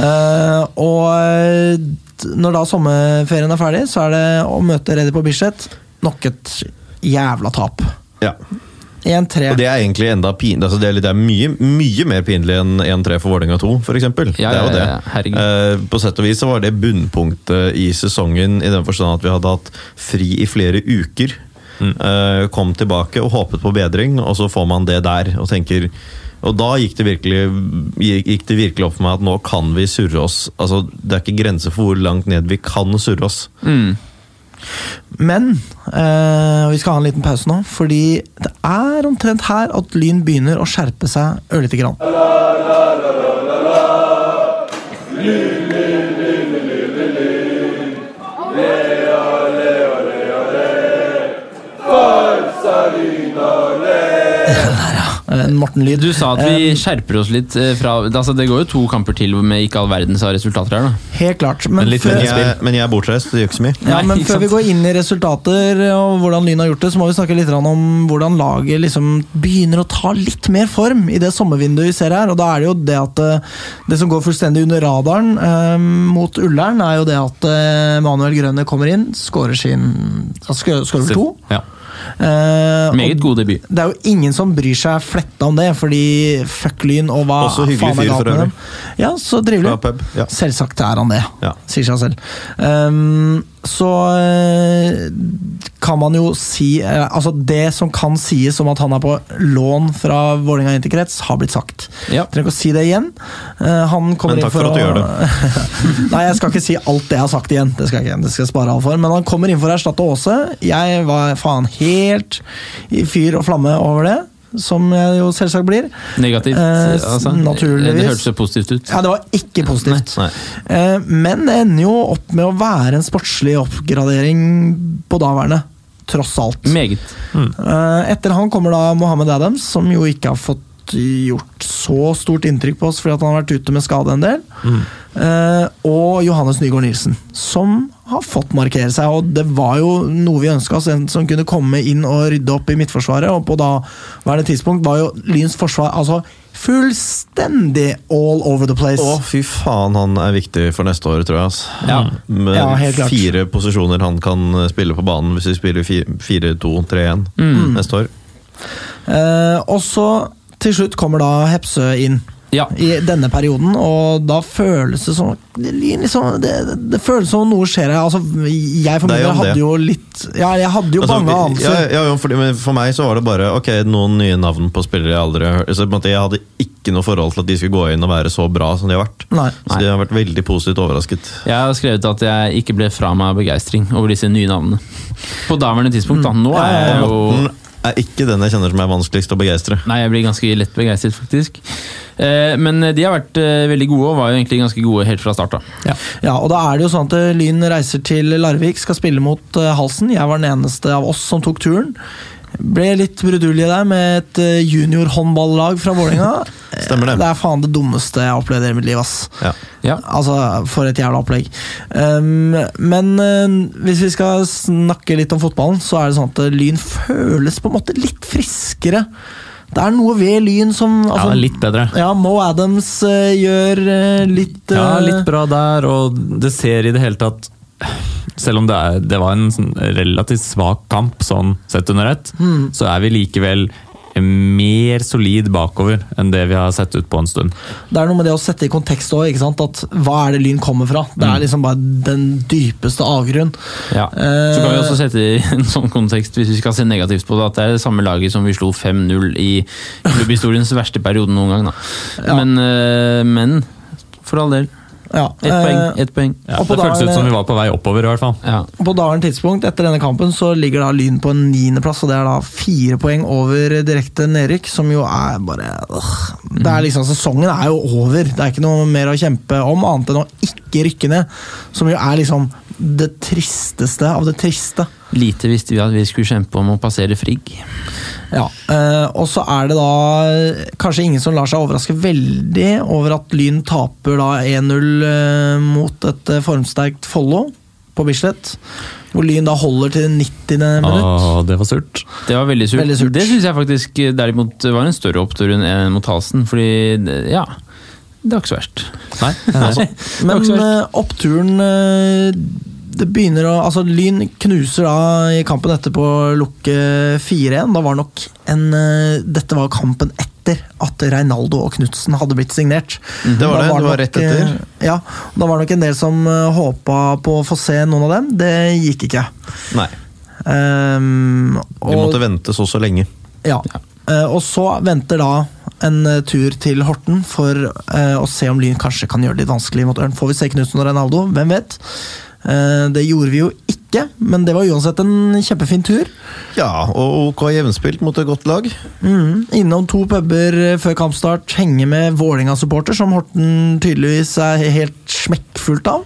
uh, og når da sommerferien er ferdig, så er det å møte Reddy på Bislett nok et jævla tap. Ja. 1-3. Og det er egentlig enda pin, altså det er, litt, det er mye, mye mer pinlig enn 1-3 for Vålerenga 2, f.eks. Ja, det er jo ja, det. ja. Eh, på sett og vis så var det bunnpunktet i sesongen, i den forstand at vi hadde hatt fri i flere uker. Eh, kom tilbake og håpet på bedring, og så får man det der. Og tenker og da gikk det, virkelig, gikk det virkelig opp for meg at nå kan vi surre oss. Altså, Det er ikke grenser for hvor langt ned vi kan surre oss. Mm. Men eh, vi skal ha en liten pause nå, fordi det er omtrent her at Lyn begynner å skjerpe seg ørlite grann. En Morten-lyd. Du sa at vi skjerper oss litt eh, fra altså Det går jo to kamper til med ikke all verdens av resultater her, da. Helt klart. Men, Men litt før, Men jeg, men jeg er bortreist, det gjør ikke så mye. ja, Nei, men før vi går inn i resultater og hvordan Lyn har gjort det, så må vi snakke litt om hvordan laget liksom begynner å ta litt mer form i det sommervinduet vi ser her. Og da er det jo det at eh, det som går fullstendig under radaren eh, mot Ullern, er jo det at eh, Manuel Grønne kommer inn, skårer sin altså, skårer- Skårer vel to. Ja. Eh, Meget god debut. Det er jo ingen som bryr seg fletta om det, fordi fuck Lyn og hva Også hyggelig faen er fyr galt for med øvrig. dem. Ja, så trivelig. Ja. Selvsagt er han det, Ja. sier seg selv. Ehm, så eh, kan man jo si eh, Altså, det som kan sies om at han er på lån fra Vålerenga interkrets, har blitt sagt. Ja. Trenger ikke å si det igjen. Eh, han kommer Men takk inn for, for at du å gjør Nei, jeg skal ikke si alt det jeg har sagt igjen. Det skal jeg det skal jeg spare av for. Men han kommer inn for å erstatte Åse. Jeg var faen helt i fyr og flamme over det. Som jeg jo selvsagt blir. Negativt. Eh, altså. naturligvis. Det hørtes så positivt ut. Ja, det var ikke positivt. Nei. Eh, Men det ender jo opp med å være en sportslig oppgradering på daværende. Tross alt. Meget. Eh, Etter han kommer da Mohammed Adams, som jo ikke har fått gjort så stort inntrykk på oss fordi at han har vært ute med skade en del. Eh, og Johannes Nygaard Nilsen, som har fått markere seg. Og det var jo noe vi ønska oss, en som kunne komme inn og rydde opp i midtforsvaret. Og på da hvert tidspunkt var jo Lyns forsvar altså fullstendig all over the place. Å, fy faen, han er viktig for neste år, tror jeg. ass. Ja. Med Ja, helt klart. fire posisjoner han kan spille på banen hvis vi spiller 4-2-3-1 Mm. neste år. Eh, og så til slutt kommer da Hepsø inn. Ja. i denne perioden, og da føles det som det, liksom, det, det føles som noe skjer her. Altså, jeg for meg min del jo hadde det. jo litt Ja, jeg hadde jo Altså, bange ja, anelser. ja, ja, for, for meg så var det bare ok, noen nye navn på spillere jeg aldri har hørt. Jeg hadde ikke noe forhold til at de skulle gå inn og være så bra som de har vært. Nei. Så de har vært veldig positivt overrasket. Jeg har skrevet at jeg ikke ble fra meg av begeistring over disse nye navnene. På daværende tidspunkt, da. Nå er jeg jo er ikke den jeg kjenner som er vanskeligst å begeistre. Nei, jeg blir ganske lett begeistret, faktisk. Eh, Men de har vært eh, veldig gode, og var jo egentlig ganske gode helt fra start av. Ja, og da er det jo sånn at eh, Lyn reiser til Larvik, skal spille mot eh, Halsen. Jeg var den eneste av oss som tok turen. Ble litt brudulje der med et eh, juniorhåndballag fra Vålerenga. Stemmer det. Det er faen det dummeste jeg har opplevd i mitt liv, ass. Ja. Ja. Altså, for et jævla opplegg. Um, men uh, hvis vi skal snakke litt om fotballen, så er det sånn at eh, Lyn føles på en måte litt friskere. Det er noe ved Lyn som Ja, altså, er litt bedre. Ja, Mo Adams uh, gjør uh, litt Ja, litt bra der, og det ser i det hele tatt Selv om det, er, det var en sånn relativt svak kamp, sånn sett under ett, så er vi likevel mer solid bakover enn det vi har sett ut på en stund. Det er noe med det å sette i kontekst òg. At hva er det Lyn kommer fra? Det Mm. er liksom bare den dypeste avgrunn. Ja. Eh, Så kan vi også sette i en sånn kontekst, hvis vi skal se negativt på det, at det er det samme laget som vi slo 5-0 i klubbhistoriens verste periode noen gang. Da. Ja. Men, eh, men for all del. Ja, Ett poeng. Et poeng. Ja, det føltes ut som vi var på vei oppover, i hvert fall. Ja. På daværende tidspunkt etter denne kampen så ligger da Lyn på en niendeplass, og det er da fire poeng over direkte nedrykk, som jo er bare øh. Det er liksom, Sesongen er jo over. Det er ikke noe mer å kjempe om, annet enn å ikke rykke ned. Som jo er liksom det tristeste av det triste. Lite visste vi at vi skulle kjempe om å passere Frigg. Ja, eh, Og så er det da kanskje ingen som lar seg overraske veldig over at Lyn taper da 1-0 eh, mot et eh, formsterkt Follo på Bislett. Hvor Lyn da holder til 90. minutt. Åh, det var surt. Det var veldig surt. Veldig surt. Det syns jeg faktisk derimot var en større opptur enn mot Halsen, fordi ja Det var ikke så verst. Nei, Altså, Men var eh, oppturen eh, Det begynner å Altså, Lyn knuser da i kampen etterpå lukke 4-1. Da var nok en eh, Dette var kampen etter at Reinaldo og Knutsen hadde blitt signert. Det var det, det var nok, rett etter. Ja, da var det nok en del som uh, håpa på å få se noen av dem. Det gikk ikke. Nei, Um, og, De måtte vente så så lenge. Ja. Eh, og så venter da en eh, tur til Horten for eh, å se om Lyn kanskje kan gjøre det litt vanskelig mot Ørn. Får vi se Knutsen og Reinaldo? Hvem vet? Eh, det gjorde vi jo ikke, men det var uansett en kjempefin tur. Ja, og OK jevnspilt mot et godt lag. Mm, innom to puber før kampstart, henge med Vålerenga-supporter, som Horten tydeligvis er helt smekkfullt av.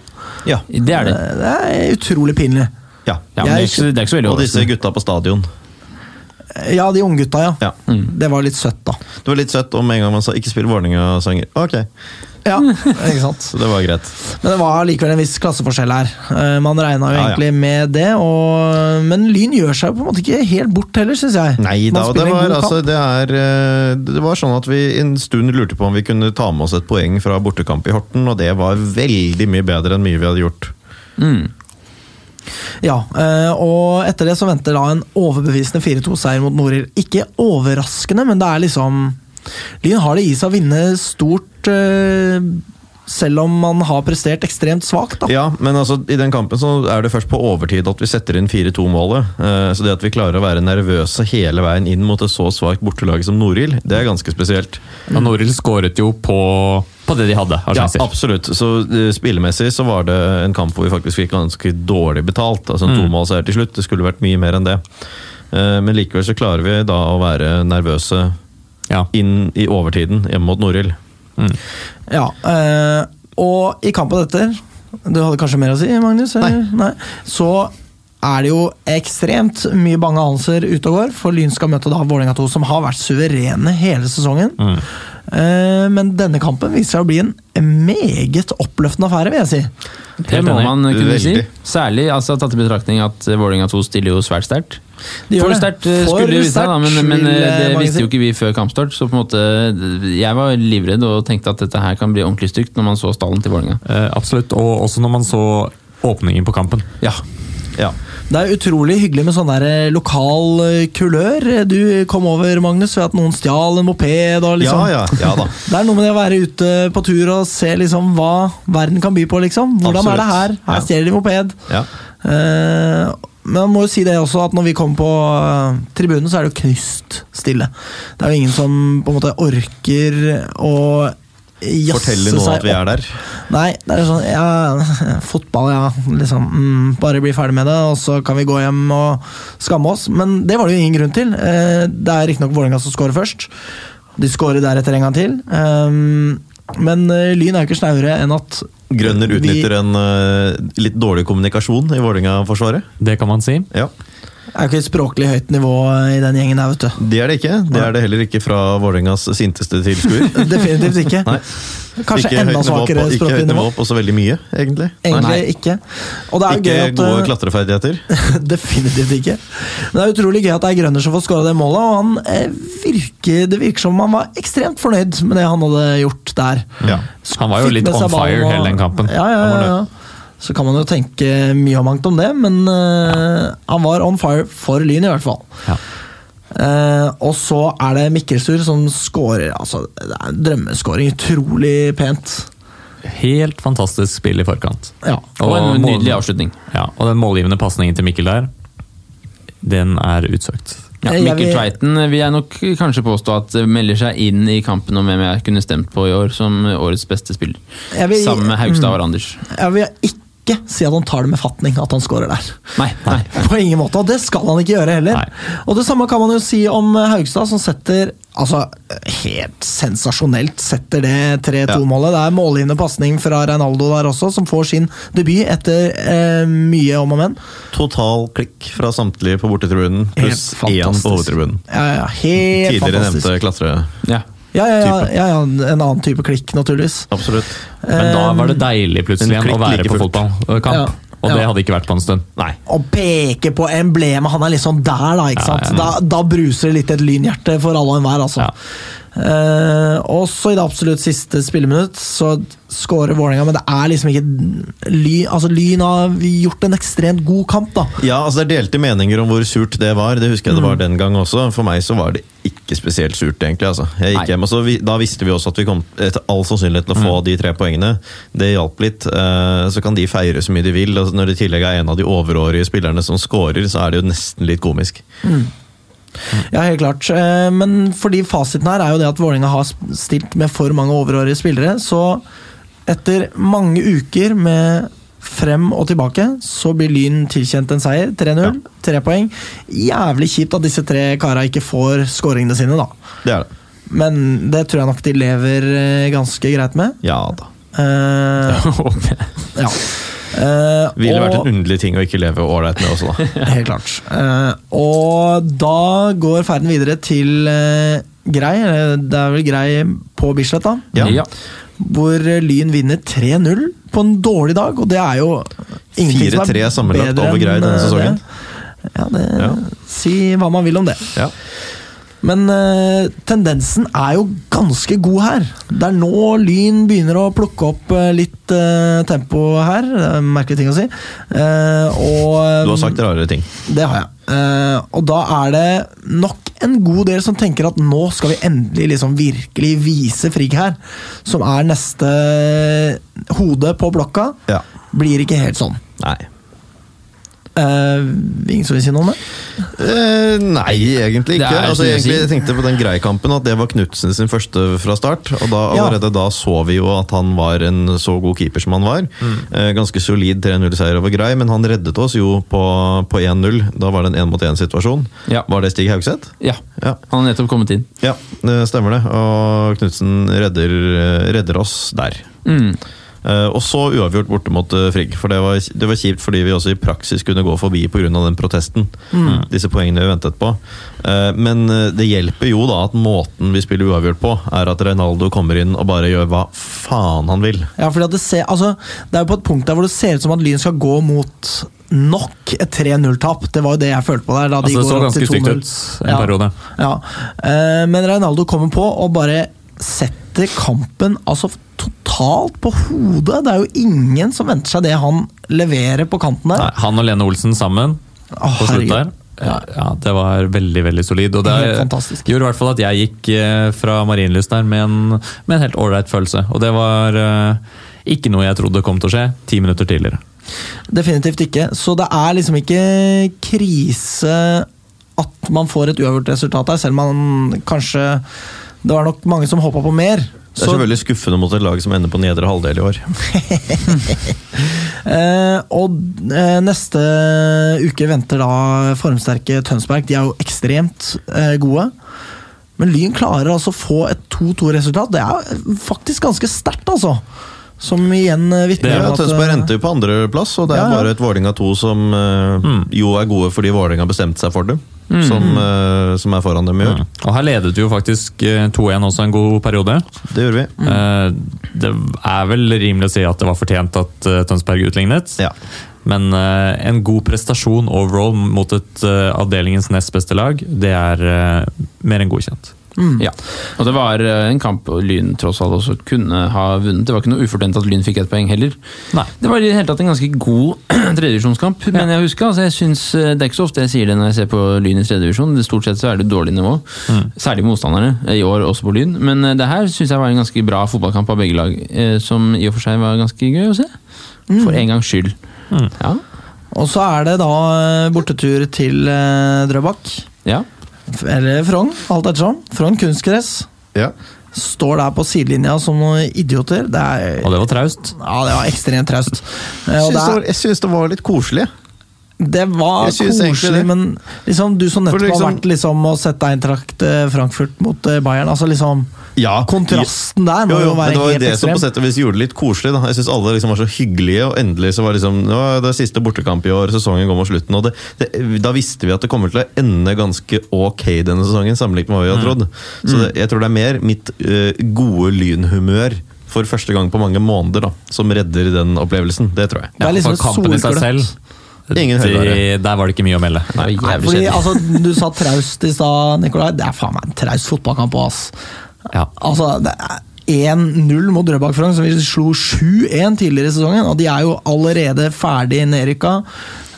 Ja. Det er det. Det er utrolig pinlig. ja. Ja, men det, er ikke, det er ikke så veldig Og disse gutta på stadion. Ja, de unggutta, ja. Ja. Det var litt søtt, da. Det var litt søtt om en gang man sa 'ikke spill Vålerenga-sanger'. Ok, Ja, ikke sant? så det var greit. Men det var likevel en viss klasseforskjell her. Eh, Man regna jo Ja, ja. egentlig med det, og, men Lyn gjør seg jo på en måte ikke helt bort heller, syns jeg. Nei da, det var, altså, det, er, eh, det var sånn at vi en stund lurte på om vi kunne ta med oss et poeng fra bortekamp i Horten, og det var veldig mye bedre enn mye vi hadde gjort. Mm. Ja, eh, og etter det så venter da en overbevisende 4-2-seier mot Norild. Ikke overraskende, men det er liksom Lyn har det i seg å vinne stort, eh, selv om man har prestert ekstremt svakt. da. Ja, men altså, i den kampen så er det først på overtid at vi setter inn 4-2-målet. Eh, Så det at vi klarer å være nervøse hele veien inn mot et så svakt bortelag som Norild, det er ganske spesielt. Og Norild skåret jo på, på det de hadde av Ja, absolutt. Så eh, Spillemessig så var det en kamp hvor vi faktisk fikk ganske dårlig betalt. Altså en Mm. tomålseier til slutt. Det skulle vært mye mer enn det. Eh, Men likevel så klarer vi da å være nervøse Ja. inn i overtiden hjemme mot Norild. Ja, eh, og i kampen etter Du hadde kanskje mer å si, Magnus? Nei. Nei. Så er det jo ekstremt mye bange anelser ute og går, for Lyn skal møte da Vålerenga 2, som har vært suverene hele sesongen. Mm. Eh, men denne kampen viser seg å bli en meget oppløftende affære, vil jeg si. Det må man kunne si. Særlig altså, tatt i betraktning at Vålerenga 2 stiller jo svært sterkt. De For det. sterkt eh, skulle det vise seg, da, men, men eh, det visste jo ikke vi før kampstart. Så på en måte, jeg var livredd og tenkte at dette her kan bli ordentlig stygt når man så stallen til Vålerenga. Eh, absolutt. Og også når man så åpningen på kampen. Ja. Ja. Det er utrolig hyggelig med sånn der eh, lokal eh, kulør. Du kom over, Magnus, ved at noen stjal en moped. og liksom... ja, ja, ja da. Det er noe med det å være ute på tur og se liksom hva verden kan by på. liksom. Hvordan er det her? Her Ja. stjeler de moped. ja. Eh, men man må jo si det også, at når vi kommer på eh, tribunen, så er det jo knust stille. Det er jo ingen som på en måte orker å Fortelle noe at vi er der. Nei, det er sånn ja, Fotball, ja. Liksom, mm, bare bli ferdig med det, og så kan vi gå hjem og skamme oss. Men det var det jo ingen grunn til. Eh, Det er riktignok Vålerenga som scorer først. De scorer deretter en gang til. Um, Men eh, Lyn er jo ikke snauere enn at Grønner vi- utnytter en eh, litt dårlig kommunikasjon i Vålerenga-forsvaret. Det kan man si. Ja. Er ikke et språklig høyt nivå i den gjengen her, vet du. Det er det ikke. Det er det heller ikke fra Vålerengas sinteste tilskuer. Definitivt ikke. Nei. Kanskje ikke enda språklig nivå svakere på, ikke høyt nivå. på så veldig mye, egentlig. Egentlig Nei. ikke. Og det er Ikke gøy at gode eh, klatreferdigheter. Definitivt ikke. Men det er utrolig gøy at det er Grønner som får skåra det målet. Og han eh, virker, det virker som han var ekstremt fornøyd med det han hadde gjort der. Ja. Han var jo Fikk litt on fire og- hele den kampen. Ja, ja, ja, ja. Så kan man jo tenke mye og mangt om det, men uh, han var on fire for Lyn, i hvert fall. Ja. Uh, og så er det Mikkelstur som scorer. Altså, det er en drømmeskåring. Utrolig pent. Helt fantastisk spill i forkant. Ja. Og en nydelig avslutning. Ja, og den målgivende pasningen til Mikkel der, den er utsøkt. Ja, Mikkel Tveiten vil jeg nok kanskje påstå at melder seg inn i kampen om hvem jeg kunne stemt på i år som årets beste spiller. Vil- Sammen med Haugstad og Anders. Jeg vil ikke ikke si at han tar det med fatning at han scorer der. Nei, nei. På ingen måte, og det skal han ikke gjøre heller. Nei. Og det samme kan man jo si om eh, Haugstad, som setter altså helt sensasjonelt setter det 3-2-målet. Det er målgivende pasning fra Reinaldo der også, som får sin debut etter eh, mye om og men. Total klikk fra samtlige på bortetribunen, pluss én på hovedtribunen. Ja, ja, helt Tidligere fantastisk. nevnte klatre. Ja. Ja, ja, ja, ja, en annen type klikk, naturligvis. Absolutt. Men da var det deilig plutselig igjen å være like på fotballkamp. Ja. Og det Ja. hadde ikke vært på en stund. Nei. Å peke på emblemet, han er liksom der, da. ikke Ja, sant? ja, ja. Da, da bruser det litt et lynhjerte for alle og enhver, altså. Ja. Eh, også i det absolutt siste spilleminutt så skårer Vålerenga, men det er liksom ikke ly, altså Lyn har gjort en ekstremt god kamp, da. Ja, altså Det er delte meninger om hvor surt det var. Det husker jeg det var den gang også. For meg så var det ikke spesielt surt, egentlig. altså. Jeg gikk Nei. hjem, og så vi, Da visste vi også at vi kom etter all sannsynlighet til å få de tre poengene. Det hjalp litt. Uh, Så kan de feire så mye de vil. Altså, Når det i tillegg er en av de overårige spillerne som scorer, så er det jo nesten litt komisk. Ja, helt klart. Eh, Men fordi fasiten her er jo det at Vålerenga har stilt med for mange overårige spillere, så etter mange uker med frem og tilbake, så blir Lyn tilkjent en seier. 3-0, tre poeng. Jævlig kjipt at disse tre kara ikke får skåringene sine, da. Det er det. Men det tror jeg nok de lever eh, ganske greit med. Ja da. Eh, ja. Eh, Ville vært en underlig ting å ikke leve ålreit med også, da. Helt klart. Uh, og da går ferden videre til uh, Grei, det er vel Grei på Bislett, da. Ja. Ja. Hvor Lyn vinner 3-0 på en dårlig dag, og det er jo ingenting som er 4-3 sammenlagt over Grei denne sesongen. det. Ja, det, Ja. Si hva man vil om det. Ja. Men eh, tendensen er jo ganske god her. Det er nå Lyn begynner å plukke opp eh, litt eh, tempo her. Er Merkelig ting å si. Eh, og, Du har sagt rarere ting. det har jeg. Eh, og da er det nok en god del som tenker at nå skal vi endelig liksom virkelig vise Frigg her, som er neste hode på blokka. Ja. Blir ikke helt sånn. Nei. Eh, ingen som vil si noe om det? Uh, nei, egentlig ikke. Altså, jeg egentlig, jeg tenkte på den Grei-kampen at det var Knutsen sin første fra start. Og da, Ja. allerede da så vi jo at han var en så god keeper som han var. Eh, ganske solid 3-0-seier over Grei, men han reddet oss jo på, på 1-0. Da var det en én-mot-én-situasjon. Ja. Var det Stig Haugseth? ja. Ja. Han har nettopp kommet inn. ja, det stemmer det. Og Knutsen redder, redder oss der. Mm. Eh, og så uavgjort borte mot eh, Frigg. For det var, det var kjipt fordi vi også i praksis kunne gå forbi pga. den protesten. Disse poengene vi ventet på. Eh, men det hjelper jo da at måten vi spiller uavgjort på, er at Reinaldo kommer inn og bare gjør hva faen han vil. Ja, fordi at det, ser, altså, det er jo på et punkt der hvor det ser ut som at Lyn skal gå mot nok et 3-0-tap. Det var jo det jeg følte på der. Da de Altså, det så ganske stygt ut en Ja. periode. Ja. Eh, men Reinaldo kommer på og bare setter kampen altså totalt på hodet. Det er jo ingen som venter seg det han leverer på kanten der. Nei, han og Lene Olsen sammen Å, på slutt der. Ja. Ja, det var veldig veldig solid. Og det gjorde i hvert fall at jeg gikk eh, fra Marienlyst der med en, med en helt ålreit følelse. Og det var eh, ikke noe jeg trodde kom til å skje ti minutter tidligere. Definitivt ikke. Så det er liksom ikke krise at man får et uavgjort resultat her, selv om man kanskje Det var nok mange som håpa på mer. Det er Så- selvfølgelig skuffende mot et lag som ender på nedre halvdel i år. Eh, og eh, neste uke venter da formsterke Tønsberg. De er jo ekstremt eh, gode. Men Lyn klarer altså å få et 2-2-resultat. Det er faktisk ganske sterkt, altså. Som igjen eh, vitner Ja, om at Tønsberg henter endte jo på andreplass, og det er Ja, ja. bare et Vålerenga 2 som eh, jo er gode fordi Vålerenga bestemte seg for det. Som, eh, som er foran dem i år. Og her ledet vi jo faktisk eh, 2-1 også en god periode. Det gjorde vi. Eh, Det er vel rimelig å si at det var fortjent at eh, Tønsberg utlignet. Ja. Men uh, en god prestasjon overall mot et uh, avdelingens nest beste lag, det er uh, mer enn godkjent. Ja. Og det var eh, en kamp Lyn tross alt også kunne ha vunnet. Det var ikke noe ufortjent at Lyn fikk ett poeng heller. Nei. Det var i det hele tatt en ganske god tredjedivisjonskamp, men jeg husker, altså jeg synes, eh, Det er ikke så ofte jeg sier det når jeg ser på Lyn i tredjevisjon. Stort sett så er det dårlig nivå. Særlig motstanderne, i år også på Lyn. Men eh, det her syns jeg var en ganske bra fotballkamp av begge lag, som i og for seg var ganske gøy å se. For en gangs skyld. Ja. Og så er det da bortetur til Drøbak. ja. Eller Frogn, alt ettersom. Frogn kunstgress. Ja. står der på sidelinja som noen idioter. Det er, Og det var traust. ja, det var ekstremt traust. Eh, Jeg syns det, det var litt koselig. Det var koselig, men liksom, du som nettopp liksom- har vært liksom, og sett Eintracht eh, Frankfurt mot eh, Bayern altså liksom, Ja, Kontrasten der må Jo, jo, jo helt ekstrem. det var jo det som på sett og vis gjorde det litt koselig. da. Jeg syns alle liksom var så hyggelige, og endelig så var liksom, det var det siste bortekamp i år, sesongen går mot slutten. og det, det, Da visste vi at det kommer til å ende ganske ok denne sesongen, sammenlignet med hva vi har trodd. Så det, jeg tror det er mer mitt eh, gode lynhumør for første gang på mange måneder da, som redder den opplevelsen. Det tror jeg. Det er liksom for kampen i seg selv, Ingen de, der var det ikke mye å melde. Nei, fordi, altså, du sa traust i stad, Nikolai. Det er faen meg en traust fotballkamp òg, ass. Ja. Altså, det er 1-0 mot Drøbak Frogn, som vi slo 7-1 tidligere i sesongen. Og de er jo allerede ferdig nedrykka.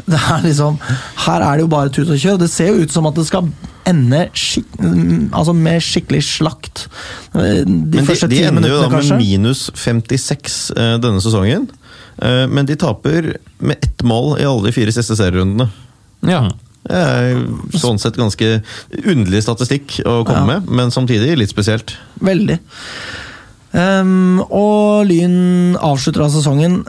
Det er liksom, her er det jo bare tut og kjør. Det ser jo ut som at det skal ende skik altså med skikkelig slakt. De Men de, de ender jo da med kanskje. minus 56 eh, denne sesongen. Eh, men de taper med ett mål i alle de fire siste serierundene. Ja. Det er sånn sett ganske underlig statistikk å komme Ja. med, men samtidig litt spesielt. Veldig. Um, og Lyn avslutter av sesongen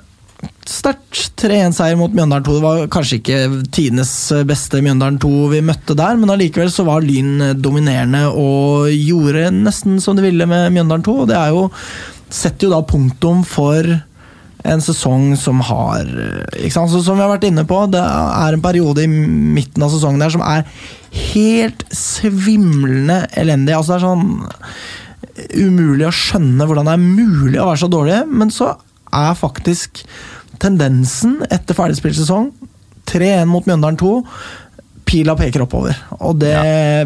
sterkt. 3-1-seier mot Mjøndalen 2. Det var kanskje ikke tidenes beste Mjøndalen 2 vi møtte der, men allikevel så var Lyn dominerende og gjorde nesten som de ville med Mjøndalen 2. Og det er jo setter jo da punktum for en sesong som har? Så Som vi har vært inne på, det er en periode i midten av sesongen der som er helt svimlende elendig. Altså det er sånn umulig å skjønne hvordan det er mulig å være så dårlig, men så er faktisk tendensen etter ferdigspilt sesong 3-1 mot Mjøndalen 2 Pila peker oppover, og det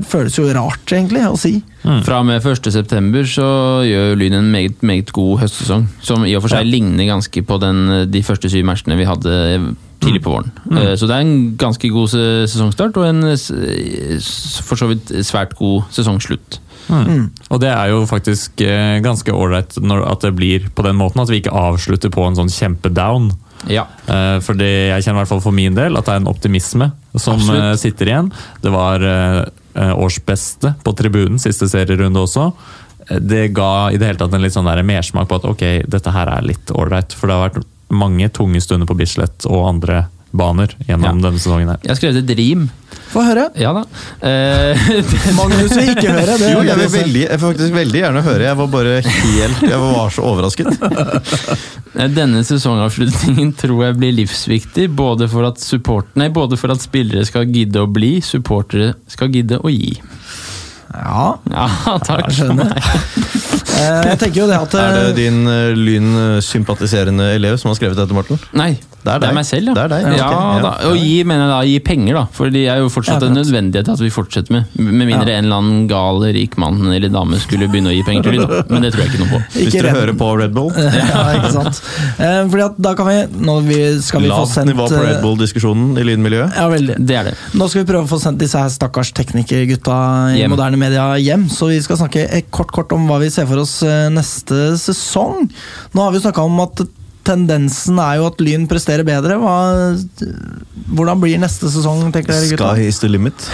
føles jo rart, egentlig, å si. Fra og med 1.9 så gjør Lyn en meget, meget god høstsesong. Som i og for seg ligner ganske på den, de første syv matchene vi hadde tidlig på våren. Mm. Så det er en ganske god sesongstart, og en for så vidt svært god sesongslutt. Og det er jo faktisk eh, ganske ålreit at det blir på den måten, at vi ikke avslutter på en sånn kjempedown. Ja. Eh, Fordi jeg kjenner i hvert fall for min del at det er en optimisme som Absolutt. eh, sitter igjen. Det var eh, eh, årsbeste på tribunen, siste serierunde også. Det ga i det hele tatt en litt sånn der mersmak på at ok, dette her er litt ålreit. For det har vært mange tunge stunder på Bislett og andre baner gjennom Ja. denne sesongen her. Jeg har skrevet et rim. Få høre. Ja da. Eh, Magnus vil ikke høre. Det Jo, jeg vil, veldig, jeg faktisk veldig gjerne høre. Jeg var bare helt Jeg var så overrasket. Denne sesongavslutningen tror jeg blir livsviktig, både for at, support, nei, både for at spillere skal gidde å bli, supportere skal gidde å gi. Ja, Ja, takk. jeg skjønner. Eh, Jeg tenker jo det at Er det eh, din Lyn-sympatiserende elev som har skrevet dette, Morten? Nei, Det er deg. meg selv, ja. Det er deg, ja, okay. ja. da. Og gi, mener jeg da, gi penger, da. For det er jo fortsatt Ja, en nødvendighet at vi fortsetter med. Med mindre en eller annen gal rik mann eller dame skulle begynne å gi penger til dem. Men det tror jeg ikke noe på. Hvis dere redd. hører på Red Bull. ja, ikke sant. Eh, Fordi at da kan vi Nå vi, skal vi få Lavt sendt nivå på Red eh, Bull-diskusjonen i lynmiljøet. Ja, veldig. Det er det. Nå skal vi prøve å få sendt disse her stakkars teknikergutta i Hjem. moderne media hjem. Så vi skal snakke eh, kort kort om hva vi ser for oss neste sesong. Nå har vi snakka om at tendensen er jo at Lyn presterer bedre. Hva, hvordan blir neste sesong, tenker dere gutta? Sky is the limit.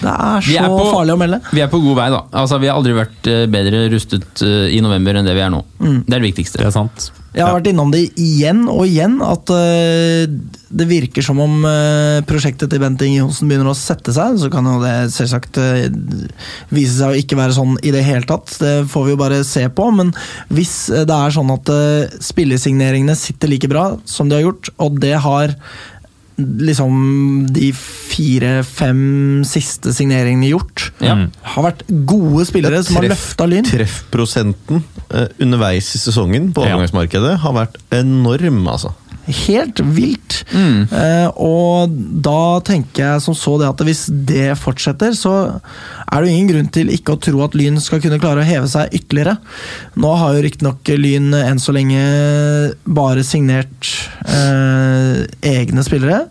Det er så er på- farlig å melde. Vi er på god vei, da. Altså, vi har aldri vært eh, bedre rustet eh, i november enn det vi er nå. Mm. Det er det viktigste. Det er sant. Jeg har vært innom det igjen og igjen, at uh, det virker som om uh, prosjektet til Bent Inge Johnsen begynner å sette seg. Så kan jo det selvsagt uh, vise seg å ikke være sånn i det hele tatt. Det får vi jo bare se på. Men hvis det er sånn at spillesigneringene sitter like bra som de har gjort, og det har liksom de fire-fem siste signeringene gjort, Ja. Mm. har vært gode spillere som har løfta Lyn. Treffprosenten eh, underveis i sesongen på Ja. overgangsmarkedet har vært enorm, altså. Helt vilt. Mm. Eh, og da tenker jeg som så det at hvis det fortsetter, så er det jo ingen grunn til ikke å tro at Lyn skal kunne klare å heve seg ytterligere. Nå har jo riktignok Lyn enn så lenge bare signert eh, egne spillere.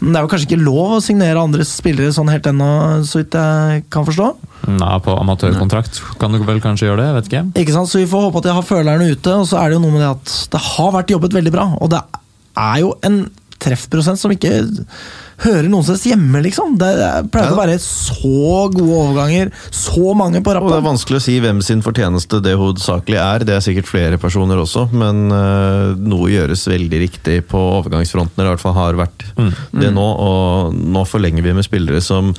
Men det er jo kanskje ikke lov å signere andres spillere sånn helt ennå, så vidt jeg kan forstå. Nei, på amatørkontrakt kan du vel kanskje gjøre det? vet ikke. Ikke sant? Så vi får håpe at de har følerne ute, og så er det jo noe med det at det har vært jobbet veldig bra. Og det er jo en treffprosent som ikke hører noen steds hjemme, liksom. Det pleier å være så gode overganger, så mange på Og det er vanskelig å si hvem sin fortjeneste det hovedsakelig er. Det er sikkert flere personer også, men uh, noe gjøres veldig riktig på overgangsfronten. Eller i hvert fall har vært det nå. Og nå forlenger vi med spillere som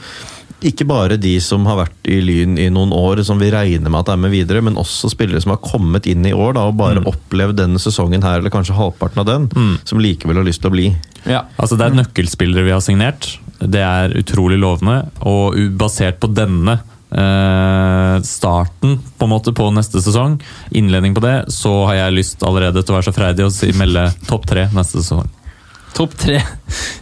ikke bare de som har vært i Lyn i noen år, som vi regner med at er med videre, men også spillere som har kommet inn i år da, og bare opplevd denne sesongen her, eller kanskje halvparten av den, som likevel har lyst til å bli. Ja. Altså Det er nøkkelspillere vi har signert. Det er utrolig lovende. Og basert på denne eh, starten på en måte på neste sesong, innledning på det, så har jeg lyst allerede til å være så freidig og melde topp tre neste sesong. Topp tre.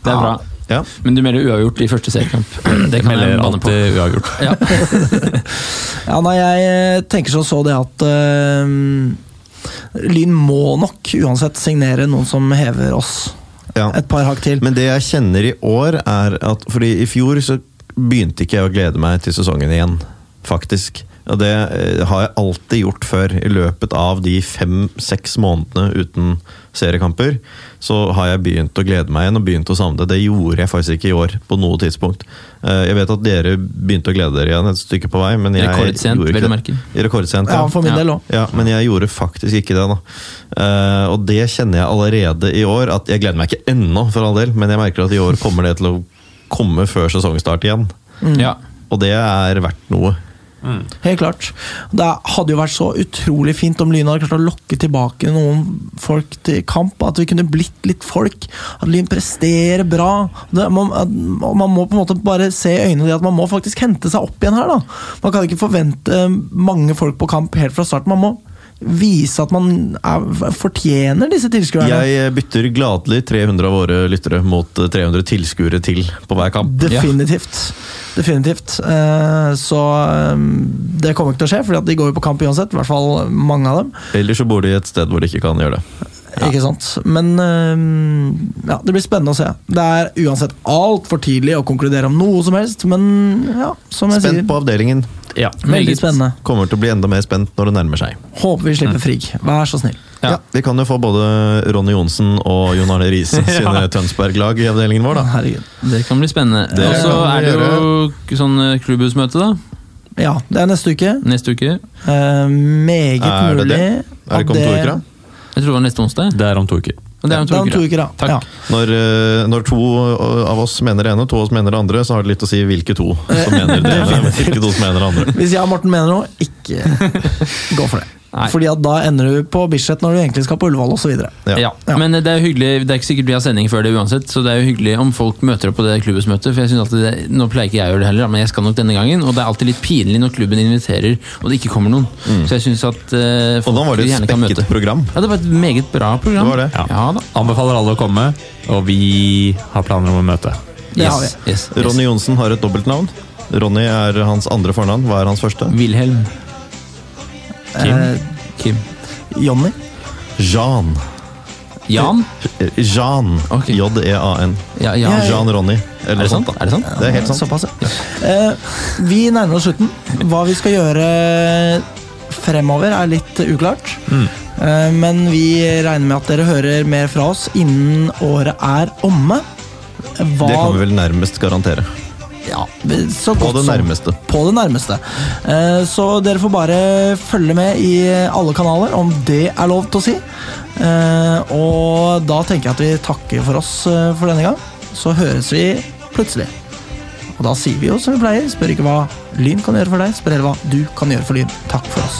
Det er bra. Ja. Men du melder uavgjort i første seriekamp. Det kan jeg banne på. uavgjort. Ja. Ja, nei, jeg eh, tenker som så det at uh, Lyn må nok uansett signere noen som hever oss Ja. et par hakk til. Men det jeg kjenner i år, er at Fordi i fjor så begynte ikke jeg å glede meg til sesongen igjen, faktisk. Og det eh, har jeg alltid gjort før. I løpet av de fem-seks månedene uten seriekamper, så har jeg begynt å glede meg igjen og begynt å savne det. Det gjorde jeg faktisk ikke i år, på noe tidspunkt. Eh, Jeg vet at dere begynte å glede dere igjen et stykke på vei, men jeg Rekordsent, gjorde ikke det. Rekordsent, Ja, for min Ja. del òg. ja, men jeg gjorde faktisk ikke det. da. Eh, og det kjenner jeg allerede i år. at Jeg gleder meg ikke ennå, for all del, men jeg merker at i år kommer det til å komme før sesongstart igjen. Ja. Og det er verdt noe. Helt klart. Det hadde jo vært så utrolig fint om Lyn hadde klart å lokke tilbake noen folk til kamp. At vi kunne blitt litt folk. At Lyn presterer bra. Det, man, man må på en måte bare se i øynene de at man må faktisk hente seg opp igjen her. da. Man kan ikke forvente mange folk på kamp helt fra starten. Man må vise at man er, fortjener disse tilskuerne. Jeg bytter gladelig 300 av våre lyttere mot eh, 300 tilskuere til på hver kamp. Definitivt. Definitivt. Eh, så eh, det kommer ikke til å skje, for de går jo på kamp uansett. I hvert fall mange av dem. Ellers så bor de et sted hvor de ikke kan gjøre det. Ikke sant? Men eh, ja, det blir spennende å se. Det er uansett altfor tidlig å konkludere om noe som helst, men ja, som jeg Spent sier, på avdelingen. Ja. veldig Meget. spennende. Kommer til å bli enda mer spent når det nærmer seg. Håper vi slipper Frigg. Vær så snill. Ja. Vi kan jo få både Ronny Johnsen og Jon Arne Riise sine Tønsberg-lag i avdelingen vår, da. Herregud. Det kan bli spennende. Og så er det jo sånn eh, klubbhusmøte, da. Ja, det er neste uke. Neste uke. Uh, meget Er det mulig det? Er det ikke om to uker, da? Jeg tror det var neste onsdag. Det er om to uker. Og det er om to Det om uker. to da. uker, da. Takk. Ja. Når, eh, når to av oss mener det ene, to av oss mener det andre, så har det litt å si hvilke to som mener det ene, hvilke to som mener det andre. Hvis jeg og Morten mener noe, ikke gå for det. Nei. Fordi at da ender du på Bislett når du egentlig skal på Ullevål osv. Ja. Ja. Ja. Men det er hyggelig, det er ikke sikkert vi har sending før det uansett, så det er jo hyggelig om folk møter opp på det klubbhusmøtet. For jeg synes alltid det, Nå pleier ikke jeg å gjøre det heller, men jeg skal nok denne gangen. Og det er alltid litt pinlig når klubben inviterer og det ikke kommer noen. Så jeg syns at eh, Og da var det et gjerne kan møte. spekket program. Ja, det var et meget bra program. Det var det. Ja, da. Anbefaler alle å komme, og vi har planer om å møte. Yes, yes, yes. Ronny Johnsen har et dobbeltnavn. Ronny er hans andre fornavn. Hva er hans første? Wilhelm. Kim? Eh, Kim. Jonny. Jan. Jan? Jan. Okay. J-e-a-n. Ja, Ja, Jan. Ronny. Eller. Er det sant? Er det sant? Det er helt sant. Såpass, ja. Eh, vi nærmer oss slutten. Hva vi skal gjøre fremover, er litt uklart. Eh, men vi regner med at dere hører mer fra oss innen året er omme. Hva, Det kan vi vel nærmest garantere. Ja, så På det det som- nærmeste. På det nærmeste. Uh, Så dere får bare følge med i alle kanaler, om det er lov til å si. Uh, Og da tenker jeg at vi takker for oss uh, for denne gang. Så høres vi plutselig. Og da sier vi jo som vi pleier. Spør ikke hva Lyn kan gjøre for deg, spør heller hva du kan gjøre for Lyn. Takk for oss.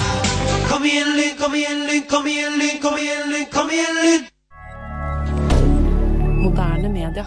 Kom igjen, Lyn, kom igjen, Lyn, kom igjen, Lyn, kom igjen, Lyn, kom igjen, Lyn! Moderne media.